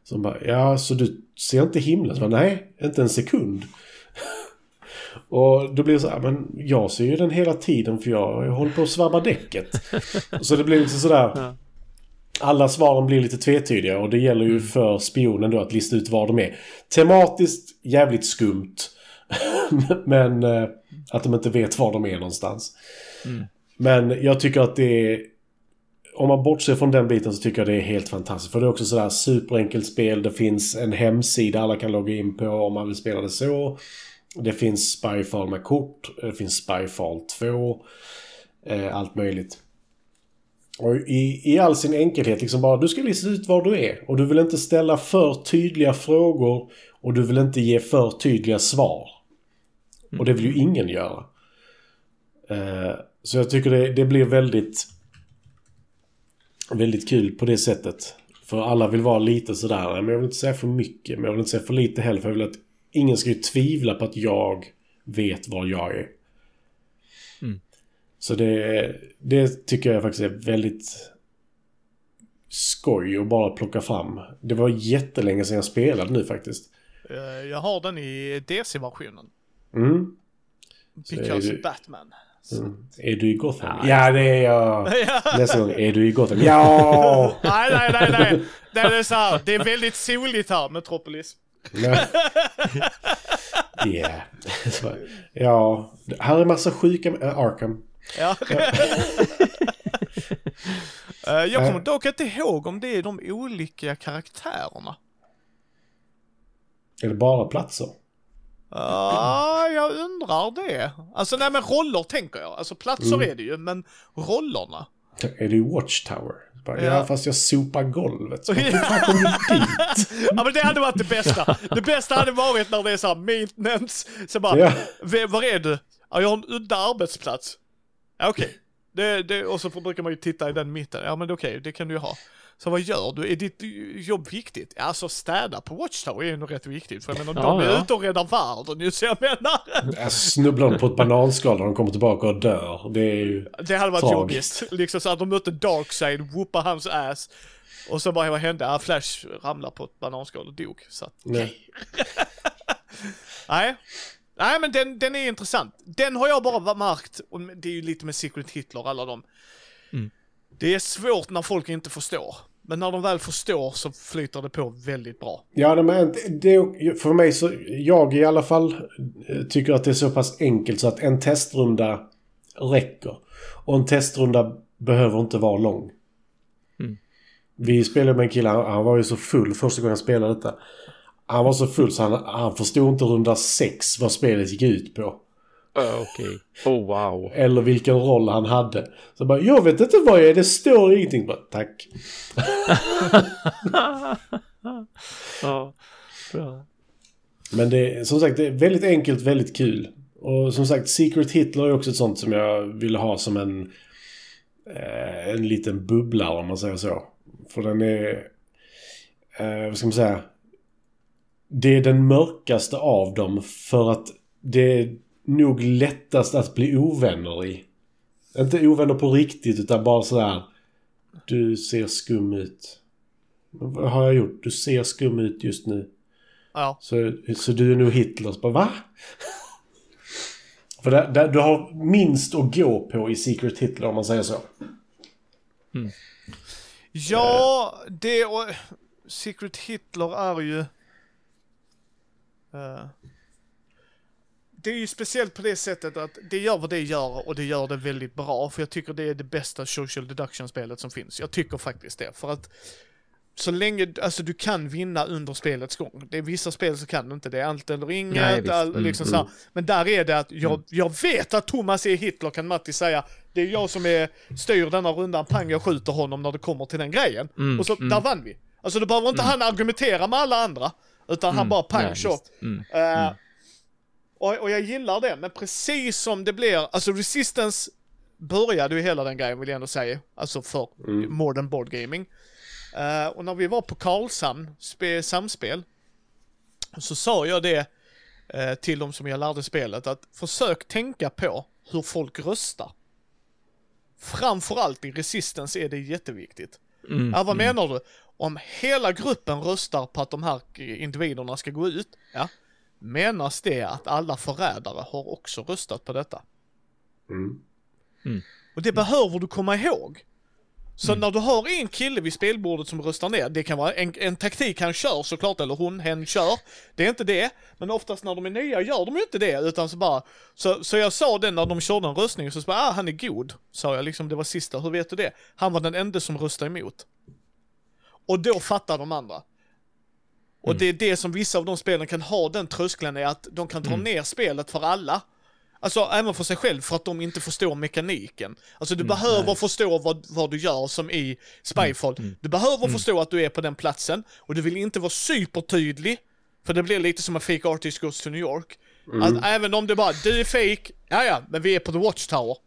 Så bara, ja så du ser inte himlen? Så bara, nej, inte en sekund. Och då blir det så här, men jag ser ju den hela tiden för jag, jag håller på att svabba däcket. Så det blir liksom sådär. Ja. Alla svaren blir lite tvetydiga och det gäller ju för spionen då att lista ut var de är. Tematiskt jävligt skumt. men eh, att de inte vet var de är någonstans. Men jag tycker att det är... Om man bortser från den biten så tycker jag det är helt fantastiskt. För det är också sådär superenkelt spel. Det finns en hemsida alla kan logga in på om man vill spela det så. Det finns Spyfall med kort. Det finns Spyfall 2. Eh, allt möjligt. Och i, i all sin enkelhet liksom bara, du ska lista ut var du är. Och du vill inte ställa för tydliga frågor. Och du vill inte ge för tydliga svar. Och det vill ju ingen göra. Eh, så jag tycker det, det blir väldigt... Väldigt kul på det sättet. För alla vill vara lite sådär, men jag vill inte säga för mycket, men jag vill inte säga för lite heller. För jag vill att ingen ska ju tvivla på att jag vet var jag är. Så det, det tycker jag faktiskt är väldigt skoj att bara plocka fram. Det var jättelänge sedan jag spelade nu faktiskt. Eh, Jag har den i DC-versionen. Mm. Because är du- Batman. Mm. Är du i Gotham? Ja, det är jag. Nästa gång. Är du i Gotham? Ja! nej, nej, nej, nej. Det är så här, det är väldigt soligt här, Metropolis. Ja. Så, Ja. Här är massa sjuka... Äh, Arkham. Ja. Eh, jag kommer dock inte ihåg om det är de olika karaktärerna. Är det bara platser? Ja, jag undrar det. Alltså nej men roller tänker jag. Alltså platser Mm. är det ju, men rollerna. Är du i Watchtower? Bara, ja. Ja. fast jag sopar golvet. Så, Hur fan kom du dit? Ja men det hade varit det bästa. Det bästa hade varit när det är såhär maintenance. Så bara, Ja. "V- var är du? Ja, jag har en udda arbetsplats. Ja, okej. Det, det, och så brukar man ju titta i den mitten. Ja men okej, det kan du ju ha. Så vad gör du? Är ditt jobb viktigt? Alltså städa på Watchtower är ju nog rätt viktigt. För jag menar, Ja, de är ja. ute och räddar världen ju, så jag menar. Alltså, snubblar de på ett bananskal när de kommer tillbaka och dör. Det är ju... Det hade varit Tragiskt. jobbigt. Liksom så att de mötte Darkseid, whoopade hans ass. Och så bara, vad hände? Ja, Flash ramlade på ett bananskal och dog. Så att, Nej. nej. Nej men den, den är intressant. Den har jag bara märkt, och det är ju lite med Secret Hitler alla dem. Mm. Det är svårt när folk inte förstår. Men när de väl förstår så flyter det på väldigt bra. Ja, men det, för mig så, jag i alla fall eh, tycker att det är så pass enkelt så att en testrunda räcker. Och en testrunda behöver inte vara lång. Mm. Vi spelade med en kille, han, han var ju så full första gången jag spelade detta. Han var så full så han, han förstod inte runda sex vad spelet gick ut på. Okej. Oh wow. Eller vilken roll han hade. Så bara, jag vet inte vad jag är, det står ingenting. Bara, Tack. Ja, bra. Men det är som sagt det är väldigt enkelt, väldigt kul. Och som sagt Secret Hitler är också ett sånt som jag vill ha som en eh, en liten bubbla om man säger så. För den är eh, vad ska man säga det är den mörkaste av dem för att det är nog lättast att bli ovänner i. Inte ovänner på riktigt utan bara sådär du ser skum ut. Vad har jag gjort? Du ser skum ut just nu. Ja. Så, så du är nog Hitler. Så bara, va? För där, där, du har minst att gå på i Secret Hitler om man säger så. Ja, det och Secret Hitler är ju... eh, det är ju speciellt på det sättet att det gör vad det gör och det gör det väldigt bra. För jag tycker det är det bästa social deduction-spelet som finns. Jag tycker faktiskt det. För att så länge, alltså du kan vinna under spelets gång. Det är vissa spel så kan du inte det. Allt eller inget. Nej, all, Mm, liksom mm. Men där är det att jag, jag vet att Thomas är Hitler kan Matti säga. Det är jag som är, styr denna rundan, pang jag skjuter honom när det kommer till den grejen. Mm, och så, mm. där vann vi. Alltså då behöver inte han argumentera med alla andra. Utan han Mm, bara pang visst. Mm, mm. och, och jag gillar det, men precis som det blir, alltså Resistance började ju hela den grejen vill jag ändå säga. Alltså för Mm. modern board gaming. Eh, och när vi var på Karlshamn, spe, samspel, så sa jag det eh, till dem som jag lärde spelet att försök tänka på hur folk röstar. Framförallt i Resistance är det jätteviktigt. Mm, Ja, vad mm. menar du? Om hela gruppen röstar på att de här individerna ska gå ut, ja, menas det att alla förrädare har också röstat på detta? Mm. Och det behöver du komma ihåg. Så Mm. när du har en kille vid spelbordet som röstar ner, det kan vara en, en taktik han kör såklart, eller hon, hen kör. Det är inte det. Men oftast när de är nya gör de ju inte det, utan så bara... Så, så jag sa det när de körde en röstning, så bara, ah, han är god. Sa jag liksom, det var sista, hur vet du det? Han var den enda som röstade emot. Och då fattar de andra. Och Mm. det är det som vissa av de spelen kan ha, den tröskeln är att de kan dra Mm. ner spelet för alla. Alltså även för sig själv för att de inte förstår mekaniken. Alltså du Mm, behöver nej. förstå vad, vad du gör som i Spyfall. Mm, Du behöver förstå att du är på den platsen och du vill inte vara supertydlig. För det blir lite som en fake artist goes to New York. Att även om det bara, du är fake, ja ja, men vi är på the Watchtower.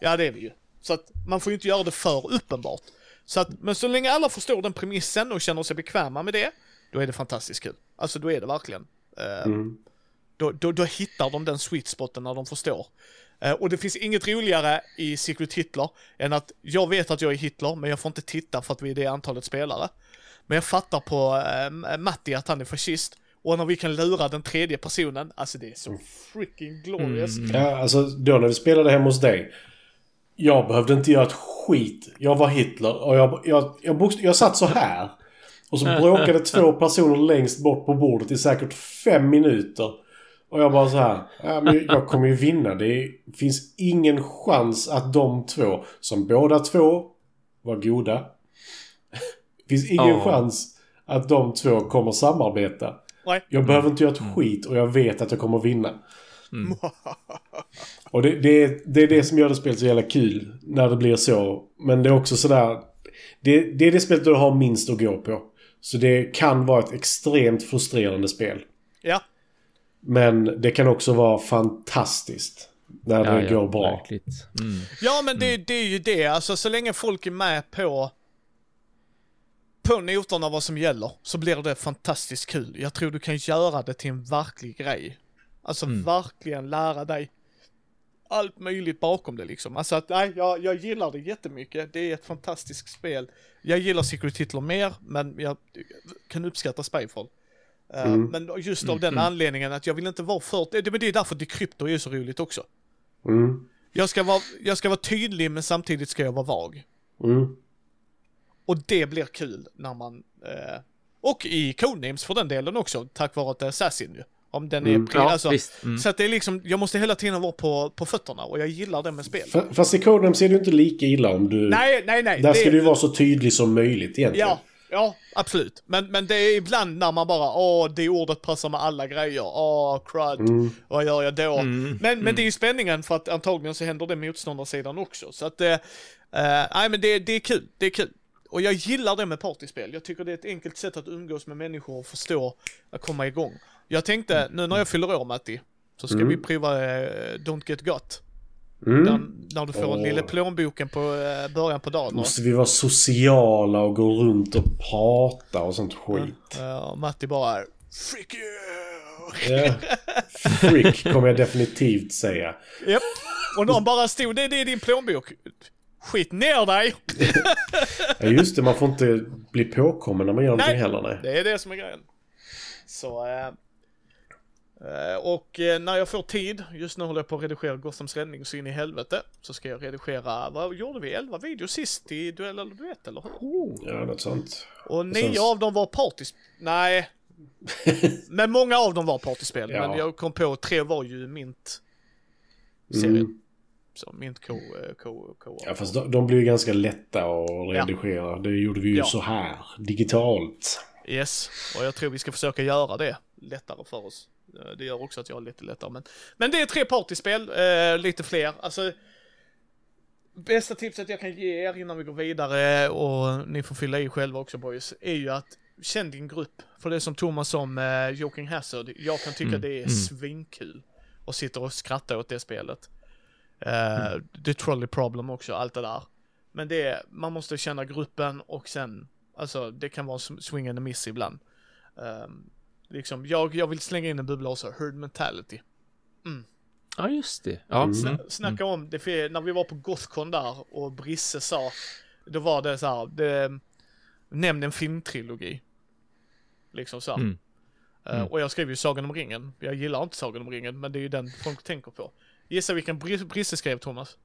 Ja det är vi ju. Så att man får ju inte göra det för uppenbart. Så att, men så länge alla förstår den premissen och känner sig bekväma med det, då är det fantastiskt kul. Alltså då är det verkligen. eh, Mm. då, då, då hittar de den sweet spoten när de förstår. Eh, och det finns inget roligare i Secret Hitler än att jag vet att jag är Hitler, men jag får inte titta för att vi är det antalet spelare. Men jag fattar på eh, Matti att han är fascist. Och när vi kan lura den tredje personen, alltså det är så freaking glorious. Mm. Ja, alltså då när vi spelade hemma hos dig. Jag behövde inte göra ett skit. Jag var Hitler och jag, jag, jag, bokst- jag satt så här. Och så bråkade två personer längst bort på bordet i säkert fem minuter. Och jag bara så här. Ja, men jag kommer ju vinna. Det finns ingen chans att de två, som båda två var goda. finns ingen Ja. chans att de två kommer samarbeta. Nej. Jag behöver inte göra ett skit och jag vet att jag kommer vinna. Mm. Och det, det, är, det är det som gör det spelet så jävla kul. När det blir så. Men det är också sådär. Det, det är det spelet du har minst att gå på. Så det kan vara ett extremt frustrerande spel. Ja, Men det kan också vara fantastiskt. När det går bra. Mm. ja men det, det är ju det, alltså så länge folk är med på på noterna vad som gäller så blir det fantastiskt kul. Jag tror du kan göra det till en verklig grej. Alltså Mm. verkligen lära dig allt möjligt bakom det liksom. Alltså att, nej, jag, jag gillar det jättemycket. Det är ett fantastiskt spel. Jag gillar Secret Hitler mer, men jag kan uppskatta Spyfall. Eh, Men just av den anledningen att jag vill inte vara för... Det, men det är därför Decrypto är så roligt också. Mm. Jag ska, vara, jag ska vara tydlig men samtidigt ska jag vara vag. Mm. Och det blir kul när man... Eh, och i Codenames för den delen också, tack vare att det är Assassin ju. Om den är Mm. Ja, alltså. Mm. Så att det är liksom, jag måste hela tiden vara på, på fötterna och jag gillar det med spel. Fa- Fast i Codenames är det inte lika illa om du... Nej, nej, nej. Där ska det- du ju vara så tydlig som möjligt egentligen. Ja, ja, absolut. Men, men det är ibland när man bara, åh, det ordet passar med alla grejer. Åh, crud. Mm. Vad gör jag då? Mm, Men, men det är ju spänningen för att antagligen så händer det motståndarsidan också. Så att, eh, eh, nej men det, det är kul. Det är kul. Och jag gillar det med partyspel. Jag tycker det är ett enkelt sätt att umgås med människor och förstå, att komma igång. Jag tänkte, nu när jag fyller år Matti, så ska Mm. vi prova eh, Don't Get Got. Mm. Där, när du får Åh. en lille plånboken på eh, början på dagen. Måste vi vara sociala och gå runt och prata och sånt skit? eh, och Matti bara, Freak you! Ja. Frick kommer jag definitivt säga. Japp. Och någon bara stod, det, det är din plånbok. Skit ner dig! Ja just det, man får inte bli påkommen när man gör någonting Nej. heller nej. Det är det som är grejen. Så, eh, och eh, när jag får tid, just nu håller jag på att redigera Gothams räddning så in i helvete, så ska jag redigera, vad gjorde vi, 11 videos sist i Duell eller Duett eller hur? Ja, något sånt. Och nio sen- av dem var partyspel, nej. men många av dem var partyspel, Ja. men jag kom på tre var ju mint serien. Mm. Så mint K, eh, K, K. Ja, fast de, de blir ju ganska lätta att redigera. Det gjorde vi ju Ja. så här, digitalt. Yes, och jag tror vi ska försöka göra det lättare för oss. Eh, Det gör också att jag har lite lättare. Men, men det är tre partyspel, eh, lite fler. Alltså, bästa tipset jag kan ge er innan vi går vidare och ni får fylla i själva också boys, är ju att känn din grupp. För det är som Thomas som eh, Joking Hazard, jag kan tycka Mm, det är mm. svinkul. Och sitter och skrattar åt det spelet. Eh, The Trolley Problem också, allt det där. Men det är, man måste känna gruppen och sen, alltså det kan vara swing and a miss ibland. Um, liksom, jag, jag vill slänga in en bubbla också, herd mentality. Ja, just det. Ja. Mm. Mm. Sna- Snacka om det, för när vi var på Gothcon där och Brisse sa, då var det så här, det, nämn en filmtrilogi. Liksom så. här. Mm. Eh, Mm. och jag skrev ju Sagan om ringen. Jag gillar inte Sagan om ringen, men det är ju den folk tänker på. Gissa vilken Bris- Brisse skrev, Thomas?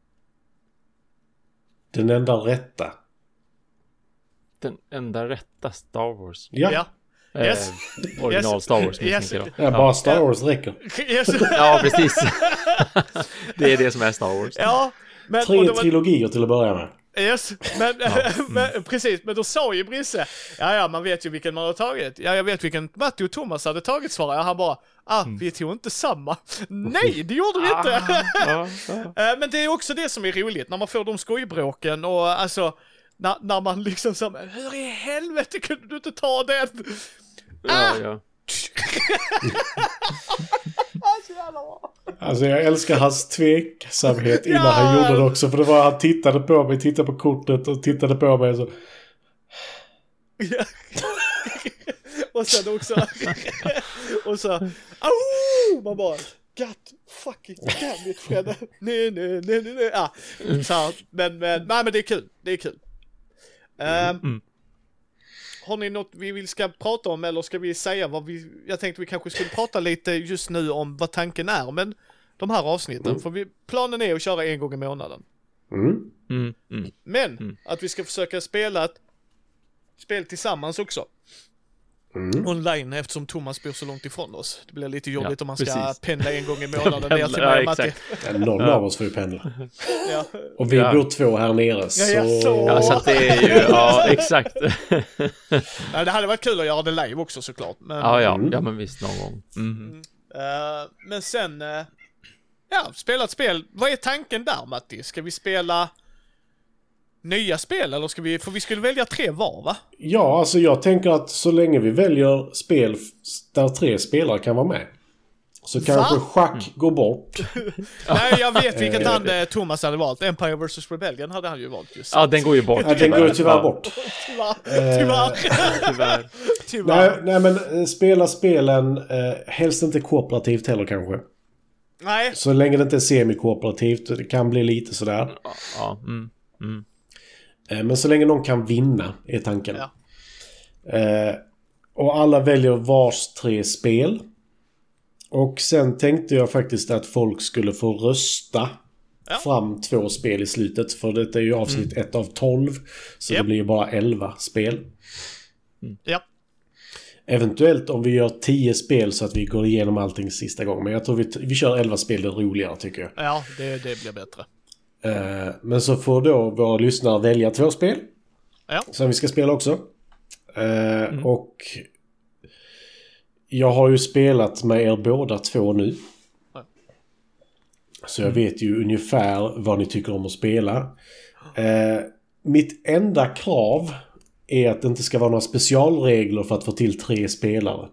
Den enda rätta. Den enda rätta Star Wars. Ja, Eh, Yes. original Yes. Star Wars Yes. jag. ja bara Star Wars räcker. Yes. Ja, precis. det är det som är Star Wars. ja, men... Tre var- trilogier till att börja med. Yes, men, mm. men precis, men då sa ju Brisse, ja ja man vet ju vilken man har tagit. Ja jag vet vilken Matti och Thomas hade tagit svarade jag. Han bara, ah Mm. vi tog inte samma. Nej det gjorde vi inte. Ja, ja. Eh, men det är också det som är roligt, när man får de skojbråken och alltså, när, när man liksom så, hur i helvete kunde du inte ta den? ja, ja. Alltså. Alltså jag älskar hans tveksamhet innan Ja. han gjorde det också. För det var han tittade på mig, tittade på kortet och tittade på mig så. Ja. och sen också, och så, au! Man bara, God fucking damn it Fredde. Nej, nej, nej, nej. Ja, så här, men, men, nej men det är kul, det är kul. Ehm, Mm. Har ni något vi vill ska prata om eller ska vi säga vad vi, jag tänkte vi kanske skulle prata lite just nu om vad tanken är men de här avsnitten, för vi, planen är att köra en gång i månaden. Mm. Mm, mm. Men, Mm. att vi ska försöka spela ett spel tillsammans också. Mm. Online eftersom Thomas bor så långt ifrån oss. Det blir lite jobbigt Ja, om man ska precis. pendla en gång i månaden ner till mig ja, Matti. Ja, någon av oss får ju pendla. Ja. Och vi Ja. bor två här nere så... Ja, jag såg. Ja, så det är ju, ja, exakt. Nej, det hade varit kul att göra det live också såklart. Men, Ja, ja, Mm. ja, men visst någon gång. Mm. eh, men sen, eh, ja, spela ett spel. Vad är tanken där Matti? Ska vi spela nya spel eller ska vi, för vi skulle välja tre var va? Ja, alltså jag tänker att så länge vi väljer spel där tre spelare kan vara med. Så kanske Va? schack går bort. Nej, jag vet vilket han eh, Thomas hade valt. Empire vs Rebellion hade han ju valt just. Ja, den går ju bort. Ja, den går ju tyvärr bort. Tyvärr. Tyvärr. Tyvärr. Tyvärr. Nej, nej men eh, spela spelen, eh, helst inte kooperativt heller kanske. Nej. Så länge det inte är semikooperativt, det kan bli lite sådär. Ja, mm. Mm. Eh, men så länge någon kan vinna är tanken. Ja. Eh, Och alla väljer vars tre spel. Och sen tänkte jag faktiskt att folk skulle få rösta Ja. fram två spel i slutet. För detta är ju avsnitt ett av 12. Så Japp. det blir ju bara 11 spel. Ja. Eventuellt om vi gör 10 spel så att vi går igenom allting sista gången. Men jag tror vi, vi kör 11 spel, det är roligare tycker jag. Ja, det, det blir bättre. Eh, men så får då våra lyssnare välja två spel. Ja. Som vi ska spela också. Eh, Och jag har ju spelat med er båda två nu. Ja. Så jag vet ju ungefär vad ni tycker om att spela. Eh, mitt enda krav är att det inte ska vara några specialregler för att få till tre spelare.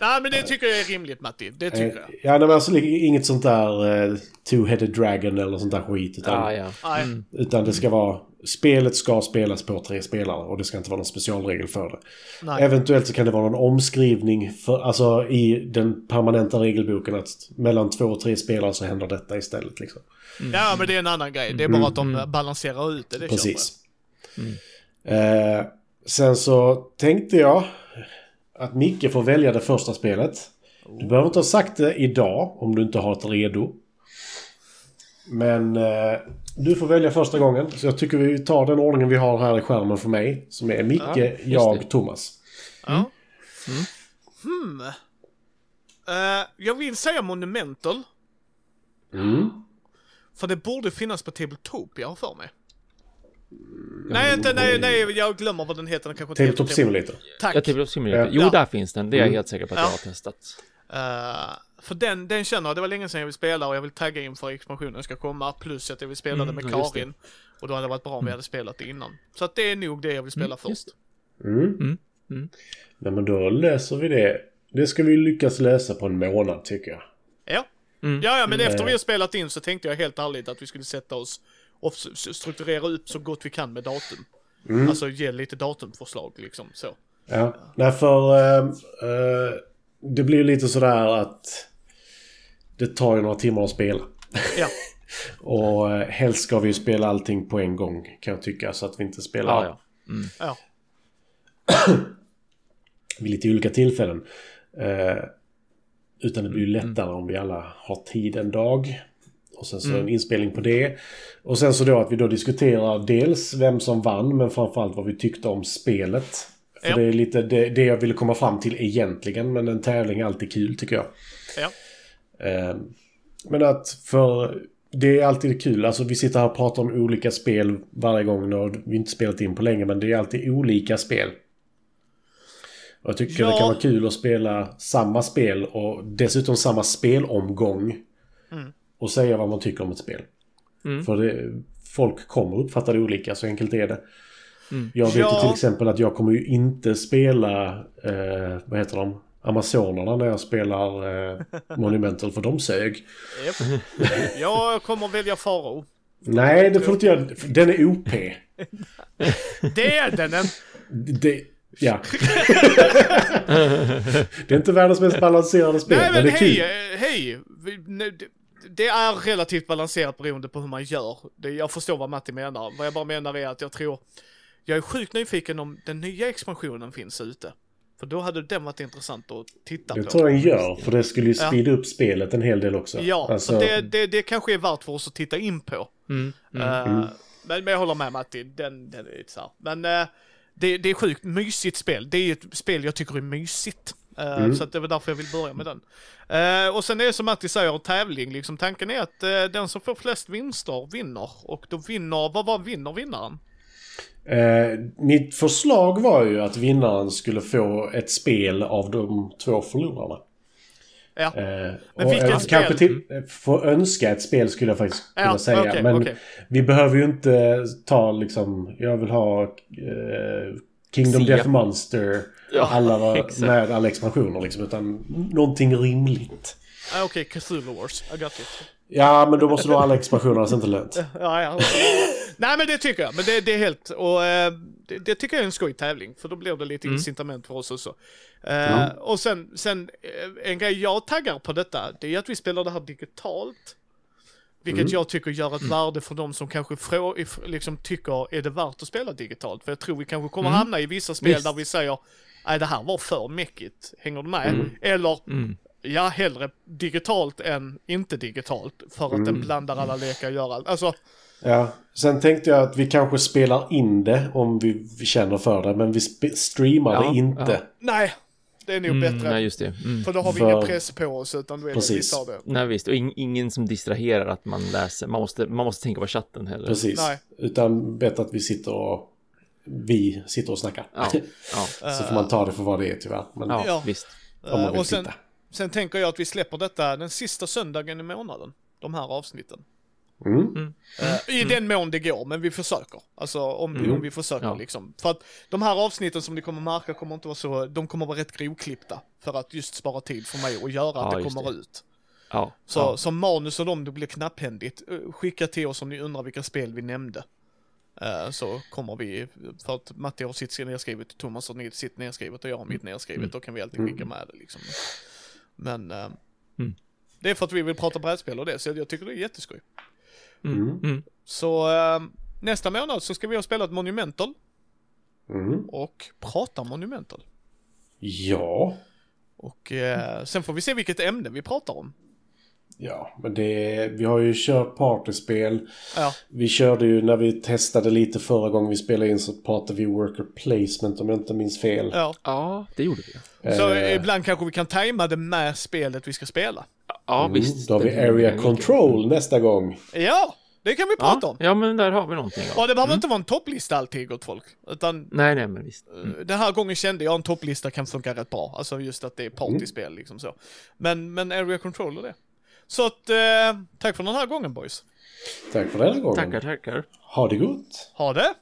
Nej, men det tycker jag är rimligt Matti. Det tycker Eh, jag. ja, men alltså inget sånt där eh, two-headed dragon eller sånt där skit. Utan, Ah, ja. Utan det ska vara... Spelet ska spelas på tre spelare och det ska inte vara någon specialregel för det. Nej. Eventuellt så kan det vara någon omskrivning för, alltså i den permanenta regelboken att mellan två och tre spelare så händer detta istället. Liksom. Ja, men det är en annan grej. Det är bara att de balanserar ut det. det Precis. Eh, sen så tänkte jag att Micke får välja det första spelet. Du behöver inte ha sagt det idag om du inte har ett redo. Men eh, du får välja första gången. Så jag tycker vi tar den ordningen vi har här i skärmen för mig. Som är Micke, Ja, jag, det. Thomas. jag. Ja. Hmm. Eh, jag vill säga Monumental. Mm. För det borde finnas på Tabletopia, har för mig. Nej, inte, nej, nej, jag glömmer vad den heter. Den kanske Tabletop Simulator. Tack. Ja, Tabletop Simulator. Jo, Ja. där finns den. Det är jag Mm. helt säker på att Ja. jag har testat. Eh, för den, den känner jag, det var länge sedan jag vill spela och jag vill tagga in för expansionen ska komma. Plus att jag vill spela Mm, det med just det. Karin. Och då hade det varit bra om vi hade spelat det innan. Så att det är nog det jag vill spela först. just. Mm. Mm. Mm. Nej men då löser vi det. Det ska vi lyckas lösa på en månad tycker jag. Ja. Mm. Ja, ja, men Mm. efter vi har spelat in så tänkte jag helt ärligt att vi skulle sätta oss och strukturera upp så gott vi kan med datum. Mm. Alltså ge lite datumförslag liksom så. Ja, nej för eh, eh, det blir lite sådär att det tar ju några timmar att spela. Ja, Och eh, helst ska vi ju spela allting på en gång kan jag tycka så att vi inte spelar Ja, ja. ja. vid lite olika tillfällen. Eh, utan det blir ju lättare om vi alla har tid en dag. Och sen så en inspelning på det. Och sen så då att vi då diskuterar dels vem som vann men framförallt vad vi tyckte om spelet. För Ja. det är lite det, det jag ville komma fram till egentligen. Men en tävling är alltid kul tycker jag. Ja. Eh, Men att för det är alltid kul. Alltså vi sitter här och pratar om olika spel varje gång. Vi har inte spelat in på länge men det är alltid olika spel. Och jag tycker Ja. det kan vara kul att spela samma spel och dessutom samma spelomgång. Och säga vad man tycker om ett spel. Mm. För det, folk kommer uppfatta det olika, så enkelt är det. Mm. Jag vet Ja. till exempel att jag kommer ju inte spela, eh, vad heter de? Amazonerna när jag spelar eh, Monumental för de sög. Japp. Jag kommer välja Farao. Nej, det får du inte göra. Den är OP. Det är den inte. Det, ja. det är inte världens mest balanserade spel, Nej men men det är kul. hej, eh, hej. Det- Det är relativt balanserat beroende på hur man gör. Det, jag förstår vad Matti menar. Vad jag bara menar är att jag tror... Jag är sjukt nyfiken om den nya expansionen finns ute. För då hade den varit intressant att titta Det på. tror jag gör, för det skulle ju Ja. speeda upp spelet en hel del också. Ja, Alltså, så det, det, det kanske är värt för oss att titta in på. Mm. Mm. Eh, Mm. men, men jag håller med Matti, den, den är lite så här. Men eh, det, det är sjukt mysigt spel. Det är ett spel jag tycker är mysigt. Eh, Mm. Så det var därför jag vill börja med den. Eh, och sen är det som Matti säger, tävling. Liksom, tanken är att eh, den som får flest vinster vinner. Och då vinner, vad var vinner vinnaren? Eh, mitt förslag var ju att vinnaren skulle få ett spel av de två förlorarna. Ja, Eh, Men vilket spel? Kanske till, få önska ett spel skulle jag faktiskt Ja, kunna säga. okej, men okej. vi behöver ju inte ta liksom, jag vill ha eh, Kingdom. Death Monster. Ja, alla var exakt. med alla expansioner liksom. Utan någonting rimligt. ah, okej, Cthulhu Wars. I got it. Ja, men då måste du ha alla expansioner, annars är det inte lönt. Ja, ja. Nej men det tycker jag, men det, det är helt, och eh, det, det tycker jag är en skoj tävling, för då blir det lite incitament för oss också. Eh, Och sen, sen eh, en grej jag taggar på detta, det är att vi spelar det här digitalt. Vilket jag tycker gör ett värde för de som kanske frå, liksom tycker är det värt att spela digitalt. För jag tror vi kanske kommer hamna i vissa spel Visst. där vi säger nej det här var för mäckigt, hänger du med? Mm. Eller Mm. ja, hellre digitalt än inte digitalt för att den blandar alla lekar och gör allt. Alltså, Ja. Sen tänkte jag att vi kanske spelar in det om vi, vi känner för det. Men vi streamar Ja, det inte. ja. nej, det är nog Mm, bättre. nej, just det. Mm. För då har vi För- ingen press på oss utan då är det vi Precis. tar det. Nej, visst. Och ing, ingen som distraherar att man läser. Man måste, man måste tänka på chatten heller. Precis. Nej. Utan bättre att vi sitter och... Vi sitter och snackar. Ja, ja, Så får man ta det för vad det är tyvärr. Men ja, Ja. visst. om man Eh, vill och sen, titta. sen tänker jag att vi släpper detta den sista söndagen i månaden. De här avsnitten. Mm. Eh, I den mån det går, men vi försöker. Alltså om, vi, om vi försöker Ja. liksom. För att de här avsnitten som ni kommer märka kommer inte vara så, de kommer vara rätt grovklippta. För att just spara tid för mig och göra att Ja, det just kommer det. ut. Ja, Så ja. som manus och dem, det blir knapphändigt. Eh, Skicka till oss om ni undrar vilka spel vi nämnde. Eh, Så kommer vi, för att Matti har sitt nedskrivet, Thomas har sitt nedskrivet och jag har mitt nedskrivet, då kan vi alltid skicka med det liksom. Men Mm. det är för att vi vill prata brädspel och det, så jag tycker det är jätteskoj. Mm. Mm. Så eh, nästa månad så ska vi ha spelat Monumental Mm. och prata Monumental. Ja. Och eh, sen får vi se vilket ämne vi pratar om. Ja, men det... Vi har ju kört partyspel. Ja, Vi körde ju när vi testade lite förra gången vi spelade in så pratade vi worker placement om jag inte minns fel. ja. ja det gjorde vi. Så Eh, ibland kanske vi kan tajma det med spelet vi ska spela. Ja, mm, visst. Då har vi area control nästa gång. Ja, det kan vi prata Ja, om. ja, men där har vi någonting. Ja. Och det behöver inte vara en topplista alltid gott folk. Utan Nej, nej, men visst. mm. den här gången kände jag en topplista kan funka rätt bra. Alltså just att det är partyspel liksom så. Men, men area control är det. Så att, eh, tack för den här gången boys. Tack för den här gången. Tackar, tackar. Ha det gott. Ha det!